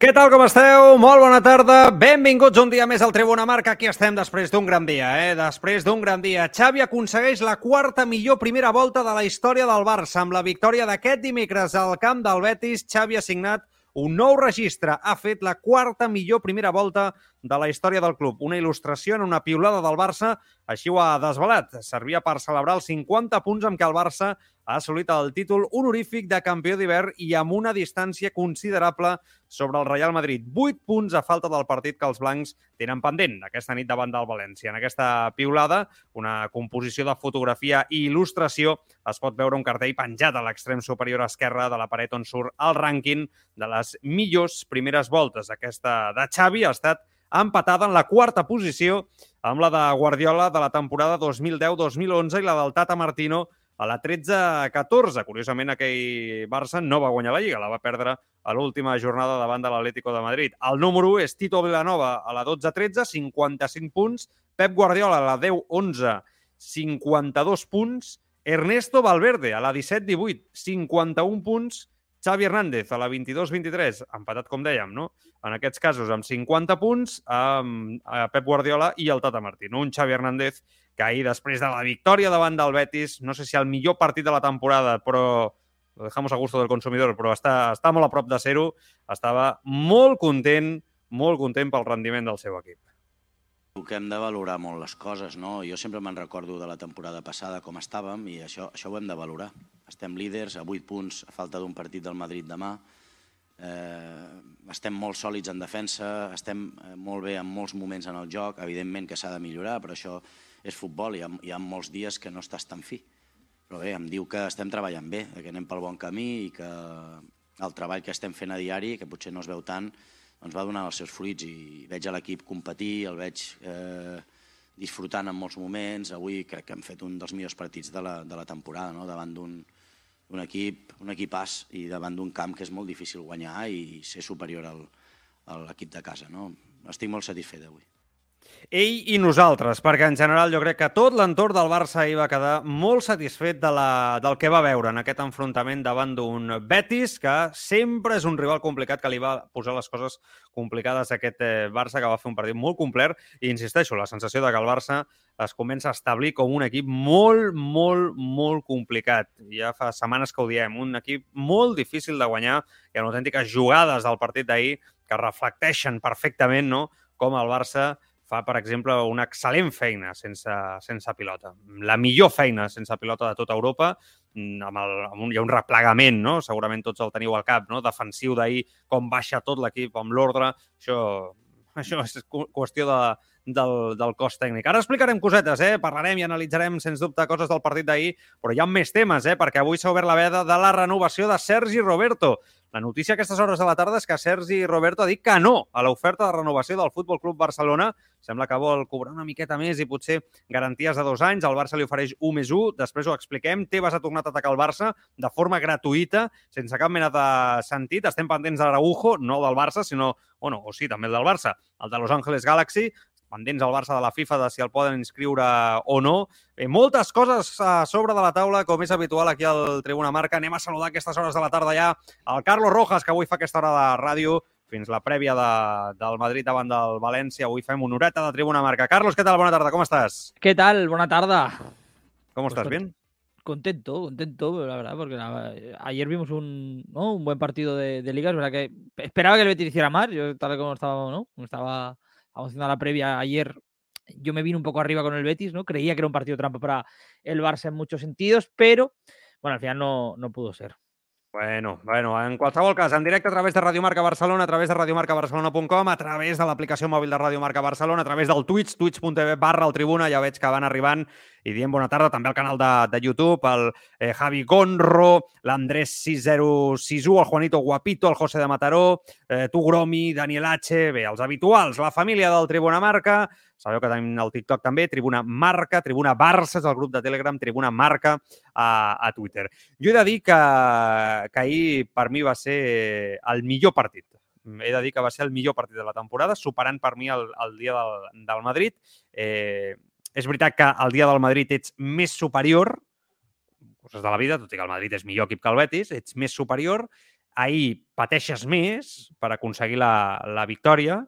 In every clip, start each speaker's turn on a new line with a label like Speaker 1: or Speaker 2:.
Speaker 1: Què tal, com esteu? Molt bona tarda. Benvinguts un dia més al Tribuna Marca. Aquí estem després d'un gran dia, eh? Després d'un gran dia. Xavi aconsegueix la quarta millor primera volta de la història del Barça. Amb la victòria d'aquest dimecres al camp del Betis, Xavi ha signat un nou registre. Ha fet la quarta millor primera volta de la història del club. Una il·lustració en una piulada del Barça, així ho ha desvelat. Servia per celebrar els 50 punts amb què el Barça ha assolit el títol honorífic de campió d'hivern i amb una distància considerable sobre el Real Madrid. 8 punts a falta del partit que els blancs tenen pendent aquesta nit davant del València. En aquesta piulada, una composició de fotografia i il·lustració, es pot veure un cartell penjat a l'extrem superior esquerre de la paret on surt el rànquing de les millors primeres voltes. Aquesta de Xavi ha estat empatada en la quarta posició amb la de Guardiola de la temporada 2010-2011 i la del Tata Martino a la 13-14. Curiosament, aquell Barça no va guanyar la Lliga, la va perdre a l'última jornada davant de l'Atlético de Madrid. El número 1 és Tito Villanova a la 12-13, 55 punts. Pep Guardiola a la 10-11, 52 punts. Ernesto Valverde a la 17-18, 51 punts. Xavi Hernández a la 22-23, empatat, com dèiem, no? En aquests casos, amb 50 punts, amb Pep Guardiola i el Tata Martino. Un Xavi Hernández que ahir, després de la victòria davant del Betis, no sé si el millor partit de la temporada, però lo dejamos a gusto del consumidor, però està, està molt a prop de ser-ho, estava molt content, molt content pel rendiment del seu equip.
Speaker 2: Que hem de valorar molt les coses, no? Jo sempre me'n recordo de la temporada passada com estàvem i això, això ho hem de valorar. Estem líders a 8 punts a falta d'un partit del Madrid demà. Eh, estem molt sòlids en defensa, estem eh, molt bé en molts moments en el joc. Evidentment que s'ha de millorar, però això és futbol. Hi ha, hi ha molts dies que no estàs tan fi. Però bé, em diu que estem treballant bé, que anem pel bon camí i que el treball que estem fent a diari, que potser no es veu tant, doncs va donar els seus fruits i veig a l'equip competir, el veig eh, disfrutant en molts moments. Avui crec que hem fet un dels millors partits de la, de la temporada, no? davant d'un un equip, un equipàs i davant d'un camp que és molt difícil guanyar i ser superior al, a l'equip de casa. No? Estic molt satisfet avui
Speaker 1: ell i nosaltres, perquè en general jo crec que tot l'entorn del Barça hi va quedar molt satisfet de la, del que va veure en aquest enfrontament davant d'un Betis, que sempre és un rival complicat que li va posar les coses complicades a aquest eh, Barça, que va fer un partit molt complet, i insisteixo, la sensació de que el Barça es comença a establir com un equip molt, molt, molt complicat. Ja fa setmanes que ho diem, un equip molt difícil de guanyar i amb autèntiques jugades del partit d'ahir que reflecteixen perfectament no? com el Barça fa, per exemple, una excel·lent feina sense, sense pilota. La millor feina sense pilota de tota Europa, mm, amb, el, amb un, hi ha un replegament, no? segurament tots el teniu al cap, no? defensiu d'ahir, com baixa tot l'equip amb l'ordre, això, això és qüestió de, del, del cos tècnic. Ara explicarem cosetes, eh? parlarem i analitzarem, sens dubte, coses del partit d'ahir, però hi ha més temes, eh? perquè avui s'ha obert la veda de la renovació de Sergi Roberto. La notícia a aquestes hores de la tarda és que Sergi Roberto ha dit que no a l'oferta de renovació del Futbol Club Barcelona. Sembla que vol cobrar una miqueta més i potser garanties de dos anys. El Barça li ofereix 1 més 1. Després ho expliquem. Tebas ha tornat a atacar el Barça de forma gratuïta, sense cap mena de sentit. Estem pendents d'Araujo, no del Barça, sinó, bueno, o sí, també el del Barça, el de Los Angeles Galaxy pendents al Barça de la FIFA de si el poden inscriure o no. Eh, moltes coses a sobre de la taula, com és habitual aquí al Tribuna Marca. Anem a saludar aquestes hores de la tarda ja al Carlos Rojas, que avui fa aquesta hora de ràdio fins la prèvia de, del Madrid davant del València. Avui fem una horeta de Tribuna Marca. Carlos, què tal? Bona tarda, com estàs?
Speaker 3: Què tal? Bona tarda.
Speaker 1: ¿Cómo
Speaker 3: Pues
Speaker 1: estás?
Speaker 3: con-
Speaker 1: ¿Bien?
Speaker 3: Contento, contento, la verdad, porque eh, ayer vimos un, ¿no? un buen partido de, de liga. Es verdad que esperaba que el Betis hiciera más. Yo, tal como estaba, ¿no? Como estaba haciendo la previa ayer, yo me vine un poco arriba con el Betis, ¿no? Creía que era un partido trampa para el Barça en muchos sentidos, pero bueno, al final no, no pudo ser.
Speaker 1: Bueno, bueno, en qualsevol en directe a través de Radio Marca Barcelona, a través de radiomarcabarcelona.com, a través de l'aplicació mòbil de Radio Marca Barcelona, a través del Twitch, twitch.tv barra el Tribuna, ja veig que van i dient bona tarda, també al canal de, de YouTube, el eh, Javi Conro, l'Andrés 6061, el Juanito Guapito, el José de Mataró, eh, tu Gromi, Daniel H, bé, els habituals, la família del Tribuna Marca, sabeu que tenim el TikTok també, Tribuna Marca, Tribuna Barça, és el grup de Telegram, Tribuna Marca a, a Twitter. Jo he de dir que, que ahir per mi va ser el millor partit. He de dir que va ser el millor partit de la temporada, superant per mi el, el dia del, del Madrid. Eh, és veritat que el dia del Madrid ets més superior, coses de la vida, tot i que el Madrid és millor equip que el Betis, ets més superior, ahir pateixes més per aconseguir la, la victòria,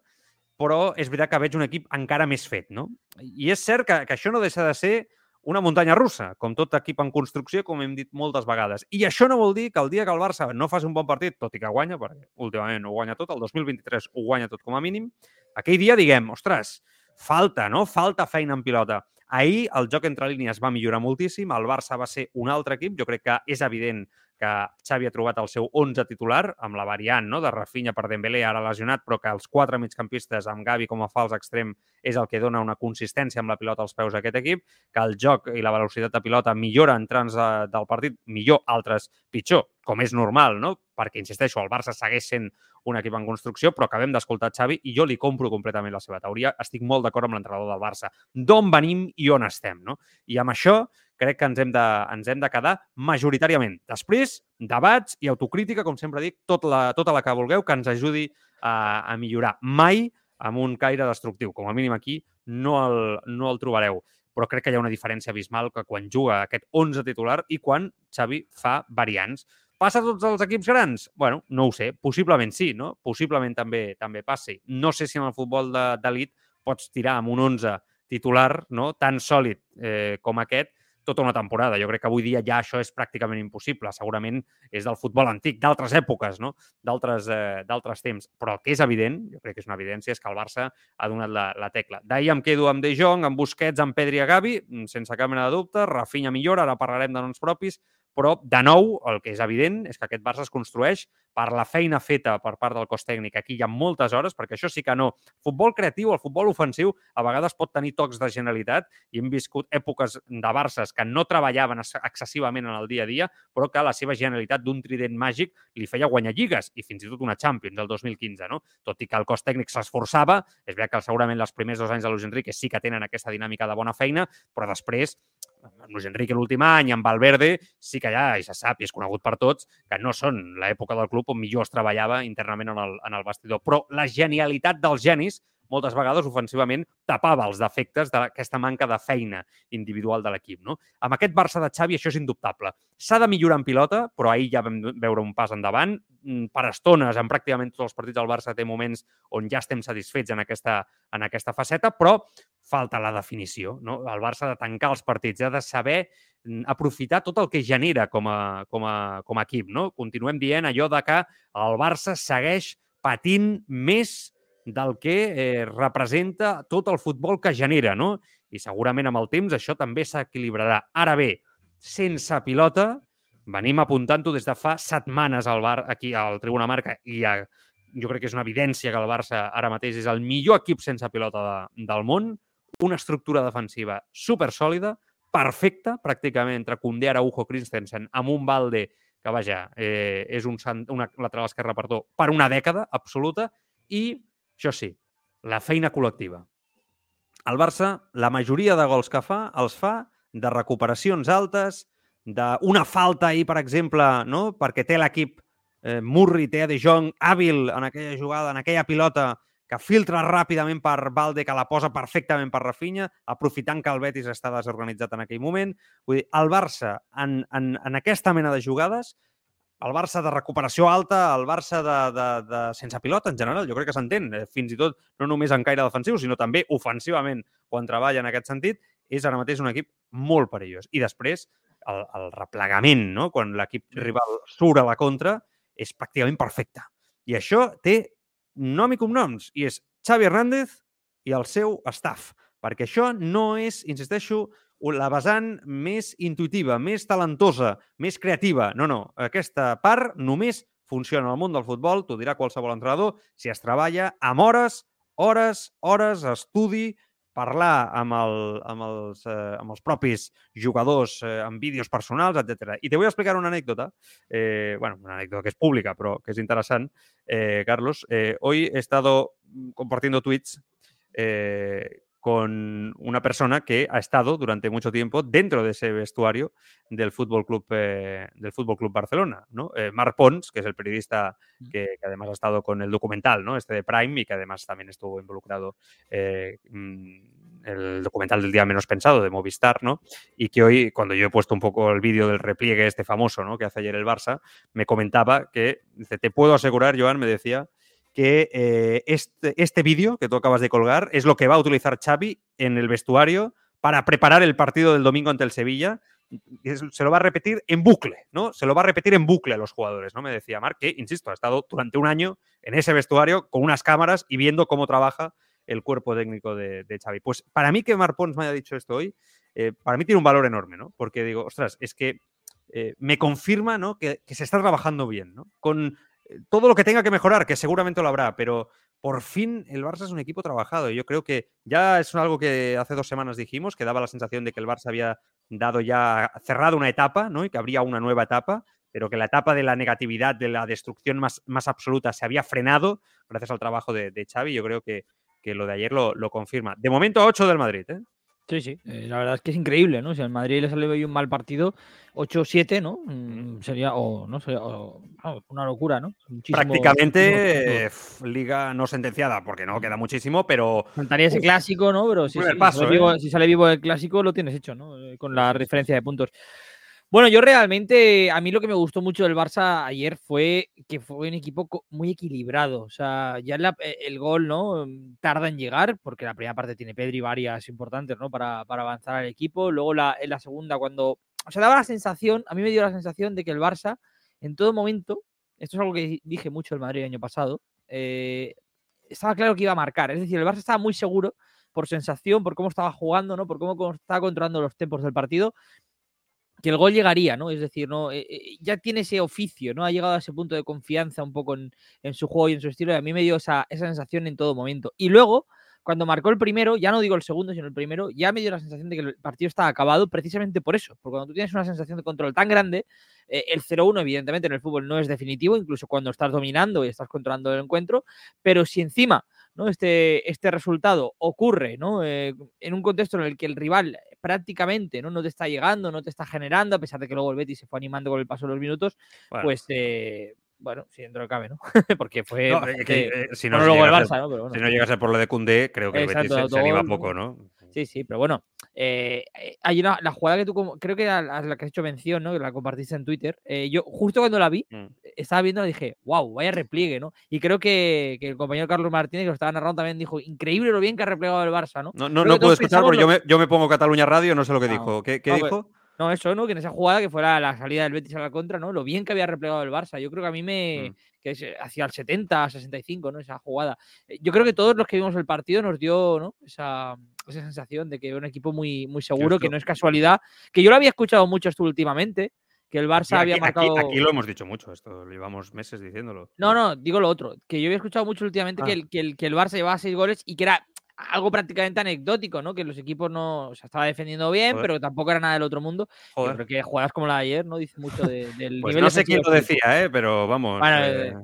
Speaker 1: però és veritat que veig un equip encara més fet, no? I és cert que, que això no deixa de ser una muntanya russa, com tot equip en construcció, com hem dit moltes vegades. I això no vol dir que el dia que el Barça no faci un bon partit, tot i que guanya, perquè últimament ho guanya tot, el 2023 ho guanya tot com a mínim, aquell dia diguem, ostres, falta, no? Falta feina en pilota. Ahir el joc entre línies va millorar moltíssim, el Barça va ser un altre equip, jo crec que és evident que Xavi ha trobat el seu 11 titular, amb la variant no? de Rafinha per Dembélé, ara lesionat, però que els quatre migcampistes amb Gavi com a fals extrem és el que dona una consistència amb la pilota als peus a aquest equip, que el joc i la velocitat de pilota millora en trams de, del partit, millor, altres pitjor, com és normal, no? perquè, insisteixo, el Barça segueix sent un equip en construcció, però acabem d'escoltar Xavi i jo li compro completament la seva teoria. Estic molt d'acord amb l'entrenador del Barça. D'on venim i on estem, no? I amb això crec que ens hem de, ens hem de quedar majoritàriament. Després, debats i autocrítica, com sempre dic, tot la, tota la que vulgueu que ens ajudi a, a millorar. Mai amb un caire destructiu. Com a mínim aquí no el, no el trobareu. Però crec que hi ha una diferència abismal que quan juga aquest 11 titular i quan Xavi fa variants. Passa a tots els equips grans? Bueno, no ho sé. Possiblement sí, no? Possiblement també també passi. No sé si en el futbol d'elit pots tirar amb un 11 titular no? tan sòlid eh, com aquest tota una temporada. Jo crec que avui dia ja això és pràcticament impossible. Segurament és del futbol antic, d'altres èpoques, no? d'altres eh, temps. Però el que és evident, jo crec que és una evidència, és que el Barça ha donat la, la tecla. D'ahir em quedo amb De Jong, amb Busquets, amb Pedri i Gavi, mm, sense cap mena de dubte. Rafinha millora, ara parlarem de noms propis, però, de nou, el que és evident és que aquest Barça es construeix per la feina feta per part del cos tècnic. Aquí hi ha moltes hores, perquè això sí que no. Futbol creatiu, el futbol ofensiu, a vegades pot tenir tocs de genialitat i hem viscut èpoques de Barces que no treballaven excessivament en el dia a dia, però que la seva genialitat d'un trident màgic li feia guanyar lligues i fins i tot una Champions el 2015, no? Tot i que el cos tècnic s'esforçava, és veritat que segurament els primers dos anys de Luis Enrique sí que tenen aquesta dinàmica de bona feina, però després amb Luis Enrique l'últim any, amb Valverde, sí que ja, i se sap, i és conegut per tots, que no són l'època del club on millor es treballava internament en el, en el vestidor. Però la genialitat dels genis moltes vegades ofensivament tapava els defectes d'aquesta manca de feina individual de l'equip. No? Amb aquest Barça de Xavi això és indubtable. S'ha de millorar en pilota, però ahir ja vam veure un pas endavant. Per estones, en pràcticament tots els partits del Barça té moments on ja estem satisfets en aquesta, en aquesta faceta, però falta la definició. No? El Barça ha de tancar els partits, ha de saber aprofitar tot el que genera com a, com a, com a equip. No? Continuem dient allò de que el Barça segueix patint més del que eh, representa tot el futbol que genera, no? I segurament amb el temps això també s'equilibrarà. Ara bé, sense pilota, venim apuntant-ho des de fa setmanes al bar aquí al Tribuna Marca i a, jo crec que és una evidència que el Barça ara mateix és el millor equip sense pilota de, del món, una estructura defensiva super sòlida, perfecta, pràcticament, entre Koundé, Araujo, Christensen, amb un balde que, vaja, eh, és un, una lateral esquerra, perdó, per una dècada absoluta, i, això sí, la feina col·lectiva. El Barça, la majoria de gols que fa, els fa de recuperacions altes, d'una falta ahir, per exemple, no? perquè té l'equip eh, Murri, té De Jong hàbil en aquella jugada, en aquella pilota, que filtra ràpidament per Valde, que la posa perfectament per Rafinha, aprofitant que el Betis està desorganitzat en aquell moment. Vull dir, el Barça, en, en, en aquesta mena de jugades, el Barça de recuperació alta, el Barça de, de, de sense pilota en general, jo crec que s'entén, fins i tot no només en caire defensiu, sinó també ofensivament quan treballa en aquest sentit, és ara mateix un equip molt perillós. I després, el, el replegament, no? quan l'equip rival surt a la contra, és pràcticament perfecte. I això té nom i cognoms, i és Xavi Hernández i el seu staff, perquè això no és, insisteixo, la vessant més intuitiva, més talentosa, més creativa. No, no, aquesta part només funciona al món del futbol, t'ho dirà qualsevol entrenador, si es treballa amb hores, hores, hores, estudi, parlar amb, el, amb, els, eh, amb els propis jugadors, eh, amb vídeos personals, etc. I te a explicar una anècdota, eh, bueno, una anècdota que és pública, però que és interessant, eh, Carlos. Eh, hoy he estado compartiendo tweets eh, con una persona que ha estado durante mucho tiempo dentro de ese vestuario del Fútbol Club, eh, del Fútbol Club Barcelona, ¿no? Eh, Marc Pons, que es el periodista que, que, además ha estado con el documental, ¿no? Este de Prime y que además también estuvo involucrado eh, mm, el documental del día menos pensado de Movistar, ¿no? Y que hoy, cuando yo he puesto un poco el vídeo del repliegue este famoso, ¿no? Que hace ayer el Barça, me comentaba que, dice, te puedo asegurar, Joan, me decía, que eh, este, este vídeo que tú acabas de colgar es lo que va a utilizar Xavi en el vestuario para preparar el partido del domingo ante el Sevilla. Se lo va a repetir en bucle, ¿no? Se lo va a repetir en bucle a los jugadores, ¿no? Me decía Marc que, insisto, ha estado durante un año en ese vestuario con unas cámaras y viendo cómo trabaja el cuerpo técnico de, de Xavi. Pues para mí que Marc Pons me haya dicho esto hoy, eh, para mí tiene un valor enorme, ¿no? Porque digo, ostras, es que eh, me confirma, ¿no? Que, que, se está trabajando bien, ¿no? Con todo lo que tenga que mejorar, que seguramente lo habrá, pero por fin el Barça es un equipo trabajado. Yo creo que ya es algo que hace dos semanas dijimos, que daba la sensación de que el Barça había dado ya, cerrado una etapa, ¿no? Y que habría una nueva etapa, pero que la etapa de la negatividad, de la destrucción más, más absoluta se había frenado gracias al trabajo de, de Xavi. Yo creo que, que lo de ayer lo, lo, confirma. De momento, a 8 del Madrid, ¿eh?
Speaker 3: Sí, sí, eh, la verdad es que es increíble, ¿no? Si al Madrid le sale hoy un mal partido, 8-7, ¿no? Mm, sería, o no sería, o, una locura, ¿no?
Speaker 1: Muchísimo, Prácticamente muchísimo. Eh, liga no sentenciada, porque no queda muchísimo, pero.
Speaker 3: Faltaría ese clásico, ¿no? Pero
Speaker 1: paso,
Speaker 3: si, sale vivo, si, sale vivo, el clásico, lo tienes hecho, ¿no? Eh, Con la diferencia de puntos. Bueno, yo realmente, a mí lo que me gustó mucho del Barça ayer fue que fue un equipo muy equilibrado. O sea, ya la, el gol, ¿no? Tarda en llegar, porque la primera parte tiene Pedri varias importantes, ¿no? Para, para avanzar al equipo. Luego la, en la segunda, cuando. O sea, daba la sensación, a mí me dio la sensación de que el Barça, en todo momento, esto es algo que dije mucho el Madrid el año pasado, eh, estaba claro que iba a marcar. Es decir, el Barça estaba muy seguro por sensación, por cómo estaba jugando, ¿no? Por cómo estaba controlando los tempos del partido que el gol llegaría, ¿no? Es decir, ¿no? Eh, eh, ya tiene ese oficio, ¿no? Ha llegado a ese punto de confianza un poco en, su juego y en su estilo, y a mí me dio esa, esa, sensación en todo momento. Y luego, cuando marcó el primero, ya no digo el segundo, sino el primero, ya me dio la sensación de que el partido estaba acabado precisamente por eso, porque cuando tú tienes una sensación de control tan grande, eh, el 0-1 evidentemente en el fútbol no es definitivo, incluso cuando estás dominando y estás controlando el encuentro, pero si encima ¿no? este, este resultado ocurre ¿no? En un contexto en el que el rival prácticamente ¿no? no te está llegando, no te está generando, a pesar de que luego el Betis se fue animando con el paso de los minutos, bueno. pues eh, bueno, si dentro cabe, ¿no? Porque fue.
Speaker 1: No, que, que, eh, si, no luego el Barça, ¿no? Pero bueno. si no llegase por lo de Cundé, creo que Exacto, el Betis se, se anima poco, ¿no?
Speaker 3: Sí, sí, pero bueno, eh, hay una, la jugada que tú, creo que a la que has hecho mención, ¿no? Que la compartiste en Twitter. Eh, yo, justo cuando la vi, mm. estaba viendo y dije, wow, vaya repliegue, ¿no? Y creo que, que, el compañero Carlos Martínez, que lo estaba narrando, también dijo, increíble lo bien que ha replegado el Barça, ¿no?
Speaker 1: No, no, no puedo escuchar porque lo... yo, me, yo me pongo Cataluña Radio, no sé lo que no. dijo. ¿Qué, qué no, dijo?
Speaker 3: Pues, no, eso, ¿no? Que en esa jugada que fuera la salida del Betis a la contra, ¿no? Lo bien que había replegado el Barça. Yo creo que a mí me. Mm. que es hacia el 70, 65, ¿no? Esa jugada. Eh, Yo creo que todos los que vimos el partido nos dio, ¿no? Esa, esa sensación de que era un equipo muy, muy seguro, que no es casualidad. Que yo lo había escuchado mucho esto últimamente. Que el Barça
Speaker 1: aquí,
Speaker 3: había marcado.
Speaker 1: Aquí, aquí, lo hemos dicho mucho, esto lo llevamos meses diciéndolo.
Speaker 3: No, no, digo lo otro. Que yo había escuchado mucho últimamente ah. que, el, que, el, que el Barça llevaba seis goles y que era algo prácticamente anecdótico, ¿no? Que los equipos no o sea, estaba defendiendo bien, Joder. pero tampoco era nada del otro mundo. Joder. Yo creo que jugadas como la de ayer, ¿no? Dice mucho de, del
Speaker 1: pues
Speaker 3: nivel
Speaker 1: no sé quién lo decía, ¿eh? Pero vamos.
Speaker 3: Bueno,
Speaker 1: eh,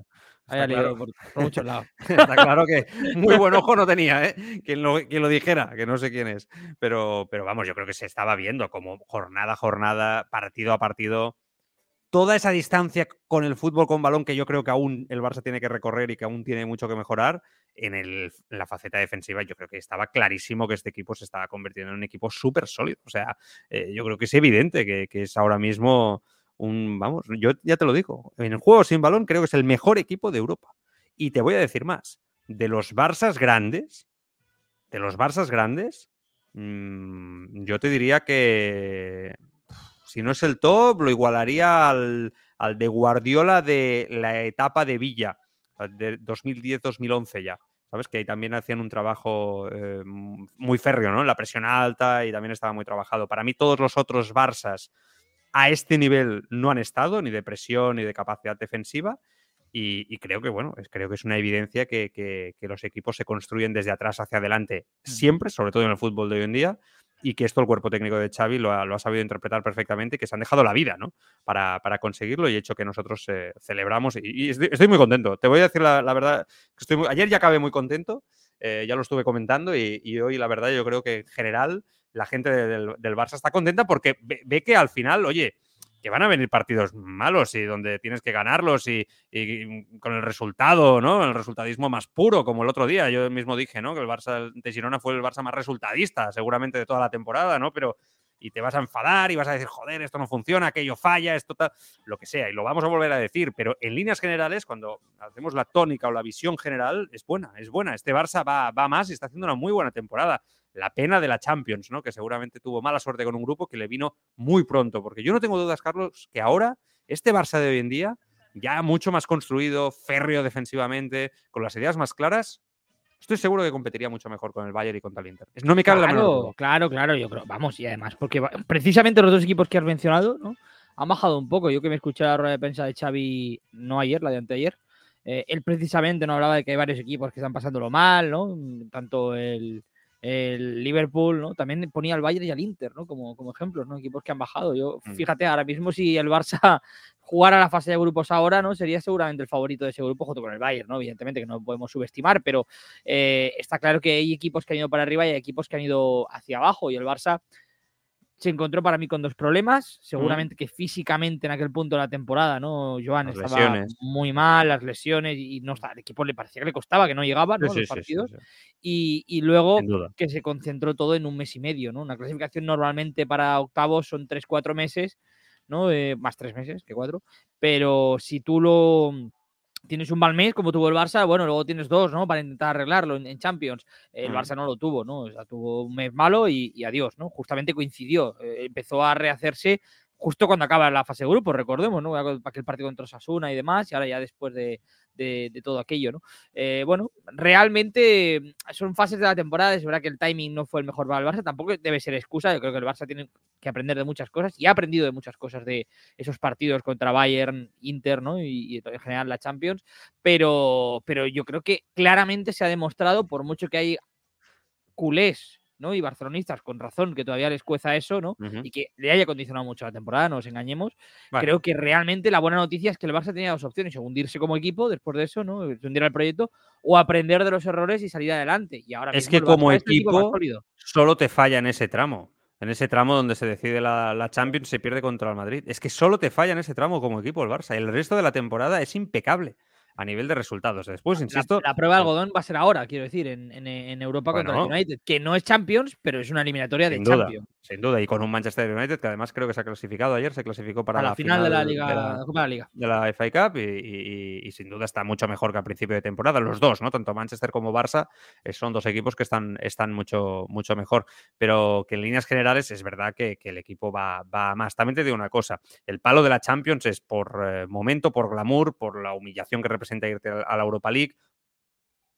Speaker 3: Había leído por, por, muchos lados.
Speaker 1: Está claro que muy buen ojo no tenía, ¿eh? Quien lo, quien lo, dijera, que no sé quién es. Pero, pero vamos, yo creo que se estaba viendo como jornada a jornada, partido a partido, toda esa distancia con el fútbol con balón que yo creo que aún el Barça tiene que recorrer y que aún tiene mucho que mejorar, en, el, la faceta defensiva yo creo que estaba clarísimo que este equipo se estaba convirtiendo en un equipo súper sólido. O sea, eh, yo creo que es evidente que, que, es ahora mismo un, vamos, yo ya te lo digo, en el juego sin balón creo que es el mejor equipo de Europa. Y te voy a decir más, de los Barças grandes, de los Barças grandes, mm, yo te diría que si no es el top, lo igualaría al, al de Guardiola de la etapa de Villa, de 2010-2011 ya. ¿Sabes? Que ahí también hacían un trabajo eh, muy férreo, ¿no? La presión alta y también estaba muy trabajado. Para mí, todos los otros Barsas a este nivel no han estado, ni de presión ni de capacidad defensiva. Y, creo que, bueno, es, creo que es una evidencia que, que, los equipos se construyen desde atrás hacia adelante siempre, sobre todo en el fútbol de hoy en día, y que esto el cuerpo técnico de Xavi lo ha, lo ha sabido interpretar perfectamente y que se han dejado la vida ¿no? para, para conseguirlo y hecho que nosotros eh, celebramos y, estoy, muy contento. Te voy a decir la, verdad, que estoy ayer ya acabé muy contento, eh, ya lo estuve comentando y, y, hoy la verdad yo creo que en general la gente del, del Barça está contenta porque ve que al final, oye, que van a venir partidos malos y donde tienes que ganarlos y, con el resultado, ¿no? El resultadismo más puro, como el otro día. Yo mismo dije, ¿no? Que el Barça de Girona fue el Barça más resultadista, seguramente de toda la temporada, ¿no? Pero y te vas a enfadar y vas a decir, joder, esto no funciona, aquello falla, esto tal, lo que sea, y lo vamos a volver a decir, pero en líneas generales, cuando hacemos la tónica o la visión general, es buena, es buena. Este Barça va, va más y está haciendo una muy buena temporada la pena de la Champions, ¿no? Que seguramente tuvo mala suerte con un grupo que le vino muy pronto. Porque yo no tengo dudas, Carlos, que ahora este Barça de hoy en día, ya mucho más construido, férreo defensivamente, con las ideas más claras, estoy seguro que competiría mucho mejor con el Bayern y contra el Inter. No me cabe
Speaker 3: claro,
Speaker 1: la menor
Speaker 3: Claro, claro, yo creo. Vamos, y además, porque precisamente los dos equipos que has mencionado, ¿no? Han bajado un poco. Yo que me escuché la rueda de prensa de Xavi, no ayer, la de anteayer, eh, él precisamente no hablaba de que hay varios equipos que están pasándolo mal, ¿no? Tanto el, el Liverpool, ¿no? También ponía al Bayern y al Inter, ¿no? Como, como ejemplos, ¿no? Equipos que han bajado. Yo, mm. fíjate, ahora mismo si el Barça jugara la fase de grupos ahora, ¿no? Sería seguramente el favorito de ese grupo junto con el Bayern, ¿no? Evidentemente que no podemos subestimar, pero eh, está claro que hay equipos que han ido para arriba y hay equipos que han ido hacia abajo y el Barça se encontró para mí con dos problemas. Seguramente que físicamente en aquel punto de la temporada, ¿no? Joan estaba muy mal, las lesiones y no está, el equipo le parecía que le costaba, que no llegaba ¿no? los partidos. y, y, luego que se concentró todo en un mes y medio, ¿no? Una clasificación normalmente para octavos son tres, cuatro meses, ¿no? Eh, más tres meses que cuatro. Pero si tú lo tienes un mal mes como tuvo el Barça, bueno, luego tienes dos, ¿no? Para intentar arreglarlo en, Champions. El mm. Barça no lo tuvo, ¿no? O sea, tuvo un mes malo y, adiós, ¿no? Justamente coincidió. Eh, empezó a rehacerse justo cuando acaba la fase de grupo, recordemos, ¿no? Aquel partido contra Sasuna y demás, y ahora ya después de, todo aquello, ¿no? Eh, bueno, realmente mm, son fases de la temporada, es verdad que el timing no fue el mejor para el Barça, tampoco debe ser excusa, yo creo que el Barça tiene que aprender de muchas cosas y ha aprendido de muchas cosas de esos partidos contra Bayern, Inter, ¿no? Y, en general la Champions, pero, pero yo creo que claramente se ha demostrado, por mucho que hay culés ¿no? Y barcelonistas, con razón, que todavía les cueza eso, ¿no? Y que le haya condicionado mucho la temporada, no nos engañemos. Creo que realmente la buena noticia es que el Barça tenía dos opciones, o hundirse como equipo después de eso, ¿no? Hundir el proyecto, o aprender de los errores y salir adelante. Y ahora
Speaker 1: es que como equipo solo te falla en ese tramo. En ese tramo donde se decide la, la, Champions se pierde contra el Madrid. Es que solo te falla en ese tramo como equipo el Barça. El resto de la temporada es impecable a nivel de resultados. Después, insisto.
Speaker 3: La, prueba de algodón va a ser ahora, quiero decir, en, en, Europa contra el United, que no es Champions, pero es una eliminatoria de Champions.
Speaker 1: Sin duda, y con un Manchester United que además creo que se ha clasificado ayer, se clasificó para la, final,
Speaker 3: de la Liga, de la, Copa de la Liga.
Speaker 1: De la FA Cup y, sin duda está mucho mejor que al principio de temporada. Los dos, ¿no? Tanto Manchester como Barça eh, son dos equipos que están, están mucho, mucho mejor. Pero que en líneas generales es verdad que, el equipo va, va más. También te digo una cosa, el palo de la Champions es por eh, momento, por glamour, por la humillación que representa irte a la Europa League,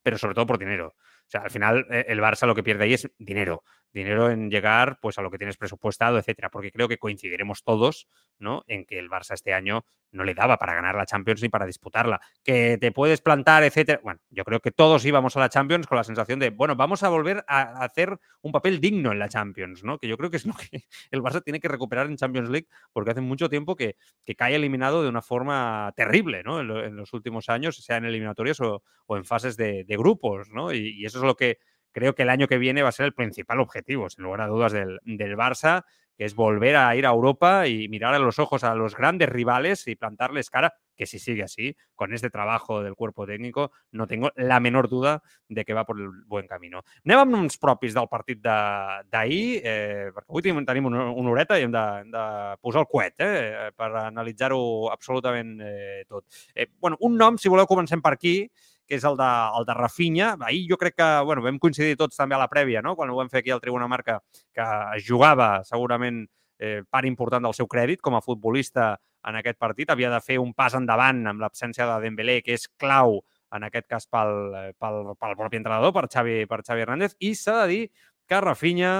Speaker 1: pero sobre todo por dinero. O sea, al final eh, el Barça lo que pierde ahí es dinero. Dinero en llegar pues a lo que tienes presupuestado, etcétera. Porque creo que coincidiremos todos, ¿no? En que el Barça este año no le daba para ganar la Champions ni para disputarla. Que te puedes plantar, etcétera. Bueno, yo creo que todos íbamos a la Champions con la sensación de, bueno, vamos a volver a hacer un papel digno en la Champions, ¿no? Que yo creo que es lo que el Barça tiene que recuperar en Champions League, porque hace mucho tiempo que, que cae eliminado de una forma terrible, ¿no? En, los últimos años, sea en eliminatorias o, en fases de, grupos, ¿no? y eso es lo que creo que el año que viene va a ser el principal objetivo, sin lugar a dudas, del, del Barça, que es volver a ir a Europa y mirar a los ojos a los grandes rivales y plantarles cara, que si sigue así, con este trabajo del cuerpo técnico, no tengo la menor duda de que va por el buen camino. Anem amb uns propis del partit d'ahir, eh, perquè avui tenim, tenim una, una horeta i hem de, hem de posar el coet eh, per analitzar-ho absolutament eh, tot. Eh, bueno, un nom, si voleu, comencem per aquí, que és el de, el de Rafinha. Ahir jo crec que bueno, vam coincidir tots també a la prèvia, no? quan ho vam fer aquí al Tribuna Marca, que es jugava segurament eh, part important del seu crèdit com a futbolista en aquest partit. Havia de fer un pas endavant amb l'absència de Dembélé, que és clau en aquest cas pel, pel, pel propi entrenador, per Xavi, per Xavi Hernández, i s'ha de dir que Rafinha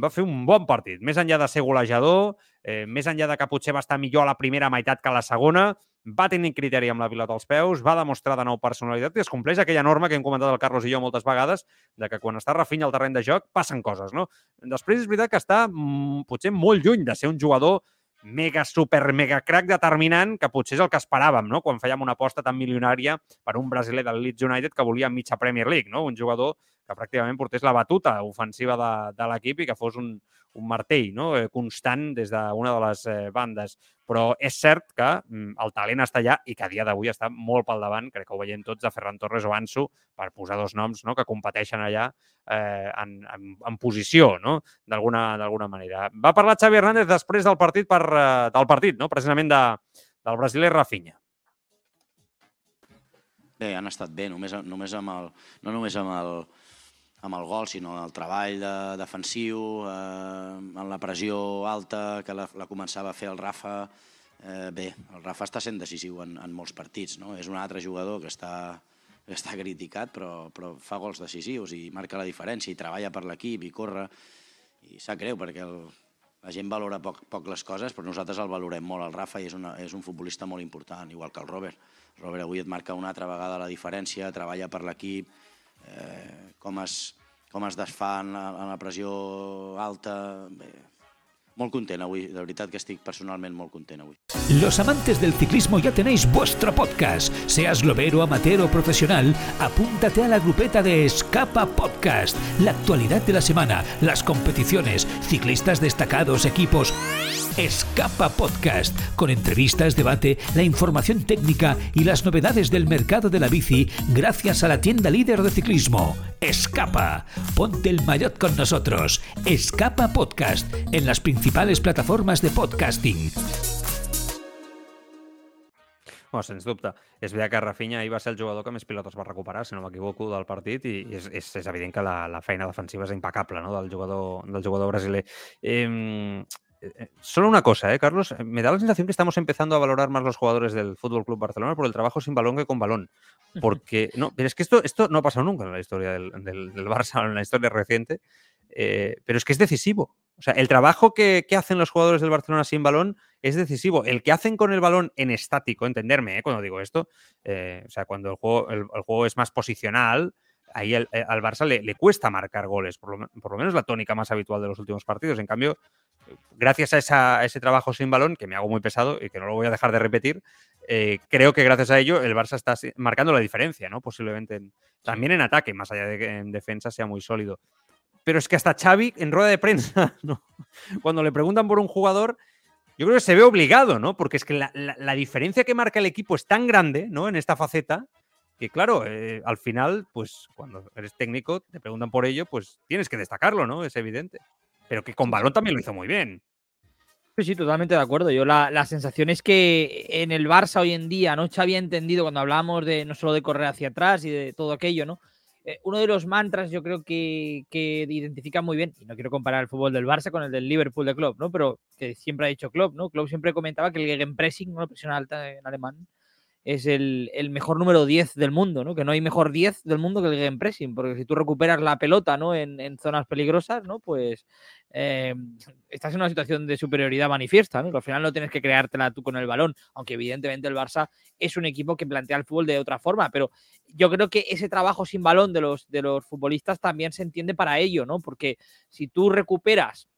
Speaker 1: va fer un bon partit. Més enllà de ser golejador, eh, més enllà de que potser va estar millor a la primera meitat que a la segona, va tenir criteri amb la pilota als peus, va demostrar de nou personalitat i es compleix aquella norma que hem comentat el Carlos i jo moltes vegades, de que quan està Rafinha al terreny de joc passen coses, no? Després és veritat que està mm, potser molt lluny de ser un jugador mega, super, mega crack determinant que potser és el que esperàvem, no? Quan fèiem una aposta tan milionària per un brasiler del Leeds United que volia mitja Premier League, no? Un jugador que pràcticament portés la batuta ofensiva de, de l'equip i que fos un, un martell no? Eh, constant des d'una de les eh, bandes. Però és cert que mm, el talent està allà i que a dia d'avui està molt pel davant, crec que ho veiem tots, de Ferran Torres o Ansu, per posar dos noms no? que competeixen allà eh, en, en, en posició, no? d'alguna manera. Va parlar Xavi Hernández després del partit, per, eh, del partit no? precisament de, del brasiler Rafinha.
Speaker 2: Bé, han estat bé, només, només amb el, no només amb el, amb el gol, sinó el treball de, defensiu, eh, en la pressió alta que la, la començava a fer el Rafa. Eh, bé, el Rafa està sent decisiu en, en molts partits. No? És un altre jugador que està, que està criticat, però, però fa gols decisius i marca la diferència i treballa per l'equip i corre. I sap greu perquè el, la gent valora poc, poc les coses, però nosaltres el valorem molt. El Rafa i és, una, és un futbolista molt important, igual que el Robert. El Robert avui et marca una altra vegada la diferència, treballa per l'equip, eh, com, es, com es desfà en la, en la pressió alta. Bé, molt content avui, de veritat que estic personalment molt content avui.
Speaker 4: Los amantes del ciclismo ya tenéis vuestro podcast. Seas globero, amateur o profesional, apúntate a la grupeta de Escapa Podcast. La actualidad de la semana, las competiciones, ciclistas destacados, equipos Escapa Podcast, con entrevistas, debate, la información técnica y las novedades del mercado de la bici gracias a la tienda líder de ciclismo. Escapa, ponte el maillot con nosotros. Escapa Podcast, en las principales plataformas de podcasting.
Speaker 1: Bueno, sens dubte. És veritat que Rafinha ahir va ser el jugador que més pilotes va recuperar, si no m'equivoco, del partit, i és, és, és evident que la, la feina defensiva és impecable no? del, jugador, del jugador brasiler. Eh, solo una cosa, ¿eh, Carlos? Eh, me da la sensación que estamos empezando a valorar más los jugadores del Fútbol Club Barcelona por el trabajo sin balón que con balón. Porque, no, pero es que esto, esto no ha pasado nunca en la historia del, del, del Barça, en la historia reciente, eh, pero es que es decisivo. O sea, el trabajo que, que, hacen los jugadores del Barcelona sin balón es decisivo. El que hacen con el balón en estático, entenderme ¿eh? cuando digo esto, eh, o sea, cuando el juego, el, el juego es más posicional, ahí al Barça le, le, cuesta marcar goles, por lo, por lo, menos la tónica más habitual de los últimos partidos. En cambio, gracias a, esa, a, ese trabajo sin balón, que me hago muy pesado y que no lo voy a dejar de repetir, eh, creo que gracias a ello el Barça está marcando la diferencia, ¿no? Posiblemente en, también en ataque, más allá de que en defensa sea muy sólido. Pero es que hasta Xavi, en rueda de prensa, ¿no? cuando le preguntan por un jugador, yo creo que se ve obligado, ¿no? Porque es que la, la, la diferencia que marca el equipo es tan grande, ¿no? En esta faceta, que claro, eh, al final, pues cuando eres técnico, te preguntan por ello, pues tienes que destacarlo, ¿no? Es evidente. Pero que con balón también lo hizo muy bien.
Speaker 3: Sí, sí, totalmente de acuerdo. Yo la, la, sensación es que en el Barça hoy en día no se había entendido cuando hablábamos de no solo de correr hacia atrás y de todo aquello, ¿no? Eh, uno de los mantras yo creo que, que, identifica muy bien, y no quiero comparar el fútbol del Barça con el del Liverpool de Klopp, ¿no? Pero que siempre ha dicho Klopp, ¿no? Klopp siempre comentaba que el gegenpressing, ¿no? presión alta en alemán, es el, el, mejor número 10 del mundo, ¿no? Que no hay mejor 10 del mundo que el game pressing, porque si tú recuperas la pelota, ¿no? En, en zonas peligrosas, ¿no? Pues eh, estás en una situación de superioridad manifiesta, ¿no? Que al final no tienes que creártela tú con el balón, aunque evidentemente el Barça es un equipo que plantea el fútbol de otra forma, pero yo creo que ese trabajo sin balón de los, de los futbolistas también se entiende para ello, ¿no? Porque si tú recuperas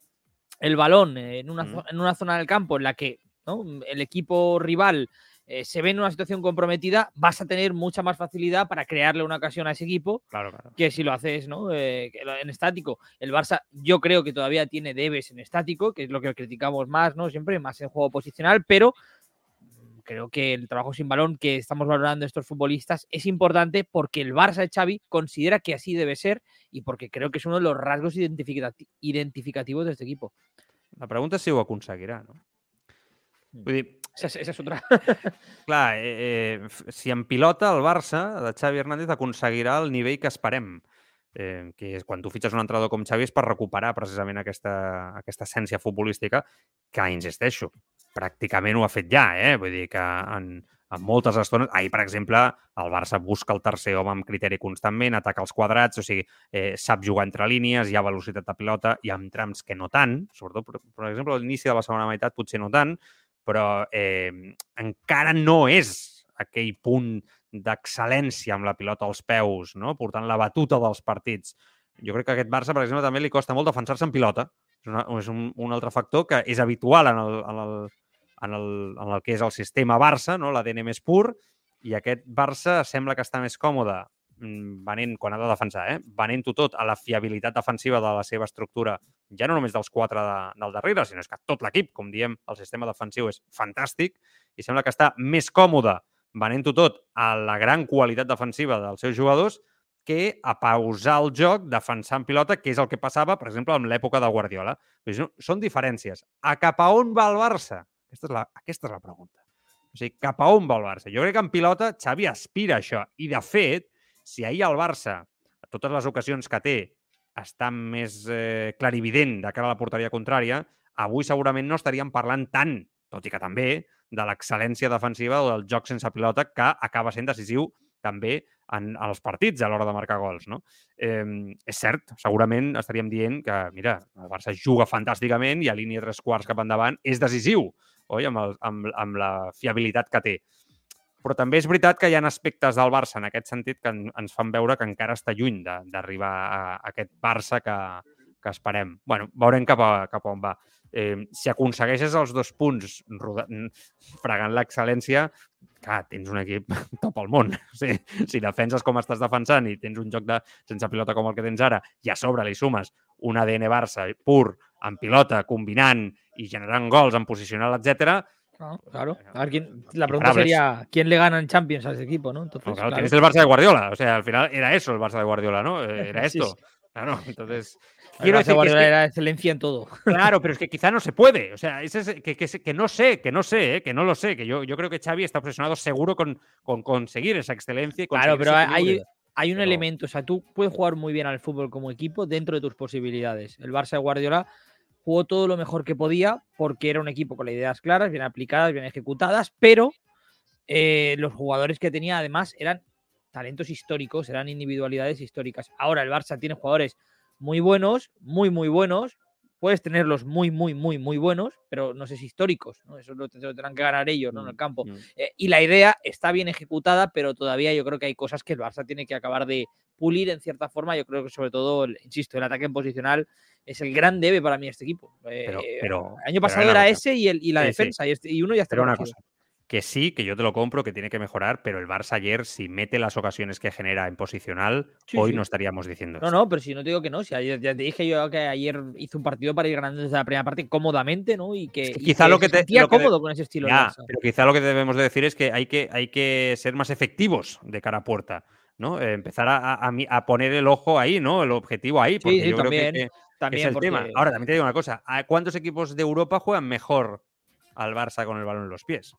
Speaker 3: el balón en una, en una zona del campo en la que ¿no? el equipo rival eh, se ve en una situación comprometida, vas a tener mucha más facilidad para crearle una ocasión a ese equipo
Speaker 1: claro, claro.
Speaker 3: que si lo haces ¿no? Eh, en estático. El Barça yo creo que todavía tiene debes en estático, que es lo que criticamos más, ¿no? Siempre más en juego posicional, pero mm, creo que el trabajo sin balón que estamos valorando estos futbolistas es importante porque el Barça de Xavi considera que así debe ser y porque creo que es uno de los rasgos identificativos de este equipo.
Speaker 1: La pregunta es si ho aconseguirà, no? Vull dir,
Speaker 3: Esa, és otra.
Speaker 1: Clar, eh, eh, si en pilota el Barça de Xavi Hernández aconseguirà el nivell que esperem, eh, que és quan tu fitxes un entrenador com Xavi és per recuperar precisament aquesta, aquesta essència futbolística que, insisteixo, pràcticament ho ha fet ja, eh? Vull dir que en, en moltes estones... Ahir, per exemple, el Barça busca el tercer home amb criteri constantment, ataca els quadrats, o sigui, eh, sap jugar entre línies, hi ha velocitat de pilota, hi ha trams que no tant, sobretot, per, per exemple, a l'inici de la segona meitat potser no tant, però eh, encara no és aquell punt d'excel·lència amb la pilota als peus, no? portant la batuta dels partits. Jo crec que aquest Barça, per exemple, també li costa molt defensar-se en pilota. És, una, és un, un altre factor que és habitual en el, en el, en el, en el que és el sistema Barça, no? l'ADN més pur, i aquest Barça sembla que està més còmode venent, quan ha de defensar, eh? venent-ho tot a la fiabilitat defensiva de la seva estructura, ja no només dels quatre de, del darrere, sinó és que tot l'equip, com diem, el sistema defensiu és fantàstic i sembla que està més còmode venent-ho tot a la gran qualitat defensiva dels seus jugadors que a pausar el joc, defensar en pilota, que és el que passava, per exemple, en l'època de Guardiola. Són diferències. A cap a on va el Barça? Aquesta és la, aquesta és la pregunta. O sigui, cap a on va el Barça? Jo crec que en pilota Xavi aspira a això. I, de fet, si ahir el Barça, a totes les ocasions que té, està més eh, clarivident de cara a la porteria contrària, avui segurament no estaríem parlant tant, tot i que també, de l'excel·lència defensiva o del joc sense pilota que acaba sent decisiu també en, els partits a l'hora de marcar gols. No? Eh, és cert, segurament estaríem dient que, mira, el Barça juga fantàsticament i a línia tres quarts cap endavant és decisiu, oi? Amb, el, amb, amb la fiabilitat que té. Però també és veritat que hi ha aspectes del Barça en aquest sentit que ens fan veure que encara està lluny d'arribar a, aquest Barça que, que esperem. bueno, veurem cap a, cap a on va. Eh, si aconsegueixes els dos punts fregant l'excel·lència, clar, tens un equip top al món. O sigui, si defenses com estàs defensant i tens un joc de sense pilota com el que tens ara i a sobre li sumes un ADN Barça pur, amb pilota, combinant i generant gols en posicional, etc
Speaker 3: claro. A ver, ¿quién, la pregunta sería, ¿quién le gana en Champions a ese equipo, no?
Speaker 1: Entonces, claro, Tienes el Barça de Guardiola. O sea, al final era eso el Barça de Guardiola, ¿no? Eh, era esto. Sí, sí. Claro, entonces...
Speaker 3: Quiero decir que, es que era excelencia en todo.
Speaker 1: Claro, pero es que quizá no se puede. O sea, es, que, que, no sé, que no sé, ¿eh? que no lo sé. Que yo, yo creo que Xavi está obsesionado seguro con, con conseguir esa excelencia. Y
Speaker 3: claro, pero hay, hay un pero... elemento. O sea, tú puedes jugar muy bien al fútbol como equipo dentro de tus posibilidades. El Barça de Guardiola jugó todo lo mejor que podía porque era un equipo con las ideas claras, bien aplicadas, bien ejecutadas, pero eh, los jugadores que tenía además eran talentos históricos, eran individualidades históricas. Ahora el Barça tiene jugadores muy buenos, muy, muy buenos. Puedes tenerlos muy, muy, muy, muy buenos, pero no sé si históricos, ¿no? Eso lo, tendrán que ganar ellos ¿no? en el mm, campo. Mm. Eh, y la idea está bien ejecutada, pero todavía yo creo que hay cosas que el Barça tiene que acabar de pulir en cierta forma. Yo creo que sobre todo, insisto, el ataque en posicional es el gran debe para mí este equipo.
Speaker 1: Pero, eh, pero
Speaker 3: el año pasado era ese y, el, y la sí, defensa, sí. Y, este, y, uno ya está.
Speaker 1: Pero una cosa, que sí, que yo te lo compro, que tiene que mejorar, pero el Barça ayer, si mete las ocasiones que genera en posicional, sí, hoy no estaríamos diciendo
Speaker 3: No,
Speaker 1: esto.
Speaker 3: no, pero si no te digo que no, si ayer, ya te dije yo que ayer hizo un partido para ir ganando desde la primera parte cómodamente, ¿no? Y que,
Speaker 1: es que quizá
Speaker 3: y que
Speaker 1: lo que te
Speaker 3: sentía
Speaker 1: lo que
Speaker 3: cómodo con ese estilo.
Speaker 1: Ya, pero quizá lo que debemos de decir es que hay que, hay que ser más efectivos de cara a puerta. ¿No? Eh, empezar a, a, a, poner el ojo ahí, ¿no? El objetivo ahí. Porque
Speaker 3: sí, sí,
Speaker 1: yo
Speaker 3: también,
Speaker 1: creo que,
Speaker 3: también
Speaker 1: es el
Speaker 3: porque...
Speaker 1: tema. Ahora, también te digo una cosa. ¿Cuántos equipos de Europa juegan mejor al Barça con el balón en los pies?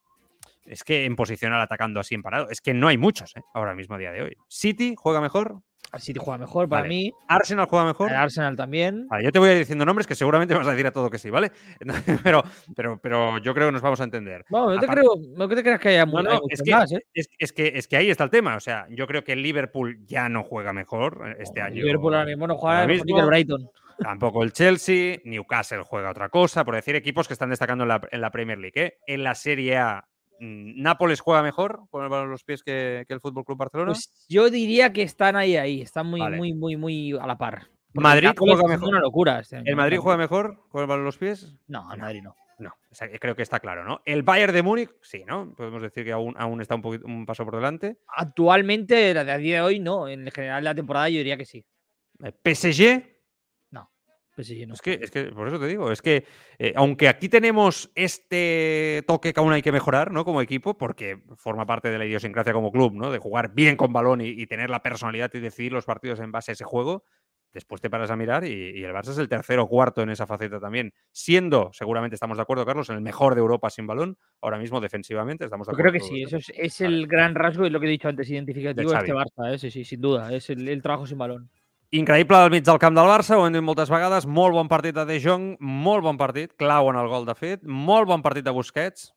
Speaker 1: Es que en posicional atacando así en parado. Es que no hay muchos, ¿eh? ahora mismo a día de hoy. ¿City juega mejor?
Speaker 3: City juega mejor para
Speaker 1: Vale.
Speaker 3: mí.
Speaker 1: ¿Arsenal juega mejor?
Speaker 3: El Arsenal también.
Speaker 1: Vale, yo te voy a ir diciendo nombres que seguramente vas a decir a todo que sí, ¿vale? pero, pero, pero yo creo que nos vamos a entender.
Speaker 3: No, no te,
Speaker 1: Aparte-
Speaker 3: creo, no te creas que haya,
Speaker 1: No,
Speaker 3: hay
Speaker 1: no,
Speaker 3: muchos
Speaker 1: es que,
Speaker 3: más, ¿eh?
Speaker 1: es, es que, es que ahí está el tema. O sea, yo creo que el Liverpool ya no juega mejor eh, este año.
Speaker 3: Liverpool ahora mismo no juega
Speaker 1: ahora mismo.
Speaker 3: el Brighton.
Speaker 1: Tampoco el Chelsea, Newcastle juega otra cosa, por decir equipos que están destacando en la, en la Premier League. ¿eh? En la Serie A, ¿Nápoles juega mejor con el balón en los pies que, que el Fútbol Club Barcelona?
Speaker 3: Pues yo diría que están ahí, ahí. Están muy,
Speaker 1: Vale.
Speaker 3: muy, muy, muy a la par. Porque
Speaker 1: ¿Madrid juega mejor?
Speaker 3: una locura. este
Speaker 1: ¿El Madrid juega mejor con el balón en los pies?
Speaker 3: No, el Madrid no.
Speaker 1: No, o sea, creo que está claro, ¿no? El Bayern de Múnich, sí, ¿no? Podemos decir que aún, aún está un, poquito, un paso por delante.
Speaker 3: Actualmente, a día de hoy, no. En general de la temporada yo diría que sí.
Speaker 1: El PSG,
Speaker 3: Pues no.
Speaker 1: Es que, es que, por eso te digo, es que eh, aunque aquí tenemos este toque que aún hay que mejorar, ¿no? Como equipo, porque forma parte de la idiosincrasia como club, ¿no? De jugar bien con balón y, y tener la personalidad y decidir los partidos en base a ese juego, después te paras a mirar y, y, el Barça es el tercero o cuarto en esa faceta también, siendo, seguramente estamos de acuerdo, Carlos, en el mejor de Europa sin balón, ahora mismo defensivamente estamos de
Speaker 3: Yo
Speaker 1: acuerdo.
Speaker 3: creo que sí, eso es, es el gran rasgo y lo que he dicho antes, identificativo de, este Barça, eh? sí, sí, sin duda, es el, el trabajo sin balón.
Speaker 1: Increïble al mig del camp del Barça, ho hem dit moltes vegades, molt bon partit de De Jong, molt bon partit, clau en el gol de fet, molt bon partit de Busquets,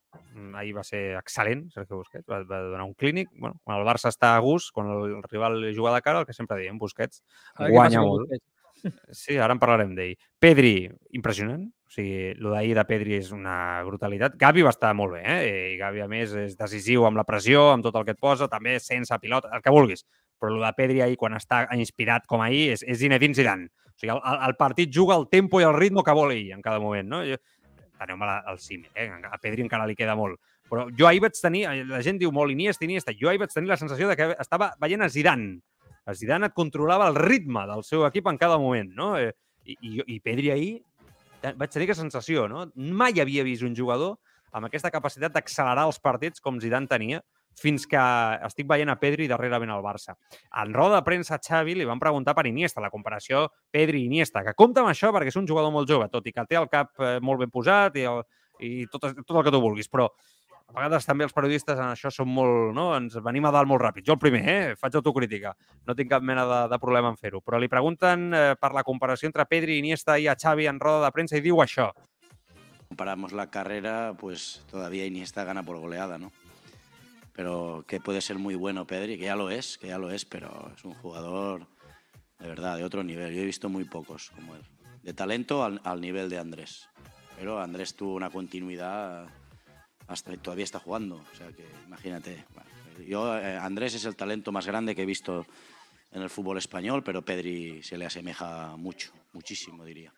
Speaker 1: ahir va ser excel·lent, Sergio Busquets, va, va donar un clínic, bueno, quan el Barça està a gust, quan el rival juga de cara, el que sempre diem, Busquets guanya molt. Busquets. Sí, ara en parlarem d'ell. Pedri, impressionant. O sigui, el d'ahir de Pedri és una brutalitat. Gavi va estar molt bé, eh? I Gavi, a més, és decisiu amb la pressió, amb tot el que et posa, també sense pilota, el que vulguis però el de Pedri ahir, quan està inspirat com ahir, és, és Zinedine Zidane. O sigui, el, el partit juga al tempo i al ritme que vol ell en cada moment, no? Aneu-me al símil, eh? A Pedri encara li queda molt. Però jo ahir vaig tenir, la gent diu molt Iniesta, Iniesta, jo ahir vaig tenir la sensació de que estava veient a Zidane. A Zidane et controlava el ritme del seu equip en cada moment, no? Eh, I, i, i Pedri ahir vaig tenir aquesta sensació, no? Mai havia vist un jugador amb aquesta capacitat d'accelerar els partits com Zidane tenia fins que estic veient a Pedri darrerament al Barça. En roda de premsa a Xavi li van preguntar per Iniesta, la comparació Pedri-Iniesta, que compta amb això perquè és un jugador molt jove, tot i que té el cap eh, molt ben posat i, el, i tot, tot el que tu vulguis, però a vegades també els periodistes en això són molt... No? Ens venim a dalt molt ràpid. Jo el primer, eh? faig autocrítica. No tinc cap mena de, de problema en fer-ho. Però li pregunten eh, per la comparació entre Pedri Iniesta i a Xavi en roda de premsa i diu això.
Speaker 2: Comparamos la carrera, pues todavía Iniesta gana por goleada, ¿no? Pero que puede ser muy bueno Pedri, que ya lo es, que ya lo es, pero es un jugador de verdad de otro nivel. Yo he visto muy pocos como él. De talento al, nivel de Andrés. Pero Andrés tuvo una continuidad hasta todavía está jugando. O sea que imagínate. Yo, eh, Andrés es el talento más grande que he visto en el fútbol español, pero Pedri se le asemeja mucho, muchísimo diría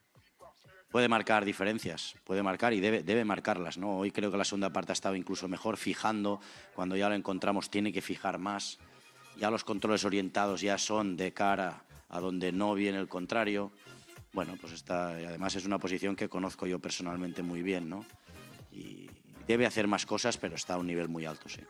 Speaker 2: puede marcar diferencias, puede marcar y debe, debe marcarlas. ¿no? Hoy creo que la segunda parte ha estado incluso mejor, fijando, cuando ya lo encontramos tiene que fijar más. Ya los controles orientados ya son de cara a donde no viene el contrario. Bueno, pues está, además es una posición que conozco yo personalmente muy bien, ¿no? Y debe hacer más cosas, pero está a un nivel muy alto, sí.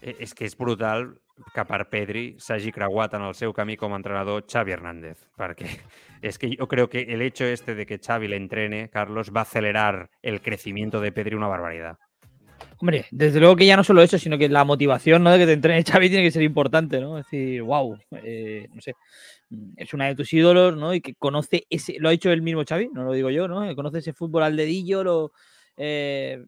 Speaker 1: Eh, és que és brutal que per Pedri s'hagi creuat en el seu camí com a entrenador Xavi Hernández, perquè és que jo crec que el hecho este de que Xavi le entrene, Carlos, va a acelerar el crecimiento de Pedri una barbaridad.
Speaker 3: Hombre, desde luego que ya no solo eso, sino que la motivación ¿no? de que te entrene Xavi tiene que ser importante, ¿no? Es decir, wow, eh, no sé, es una de tus ídolos, ¿no? Y que conoce ese, lo ha dicho el mismo Xavi, no lo digo yo, ¿no? Conoce ese fútbol al dedillo, lo, eh,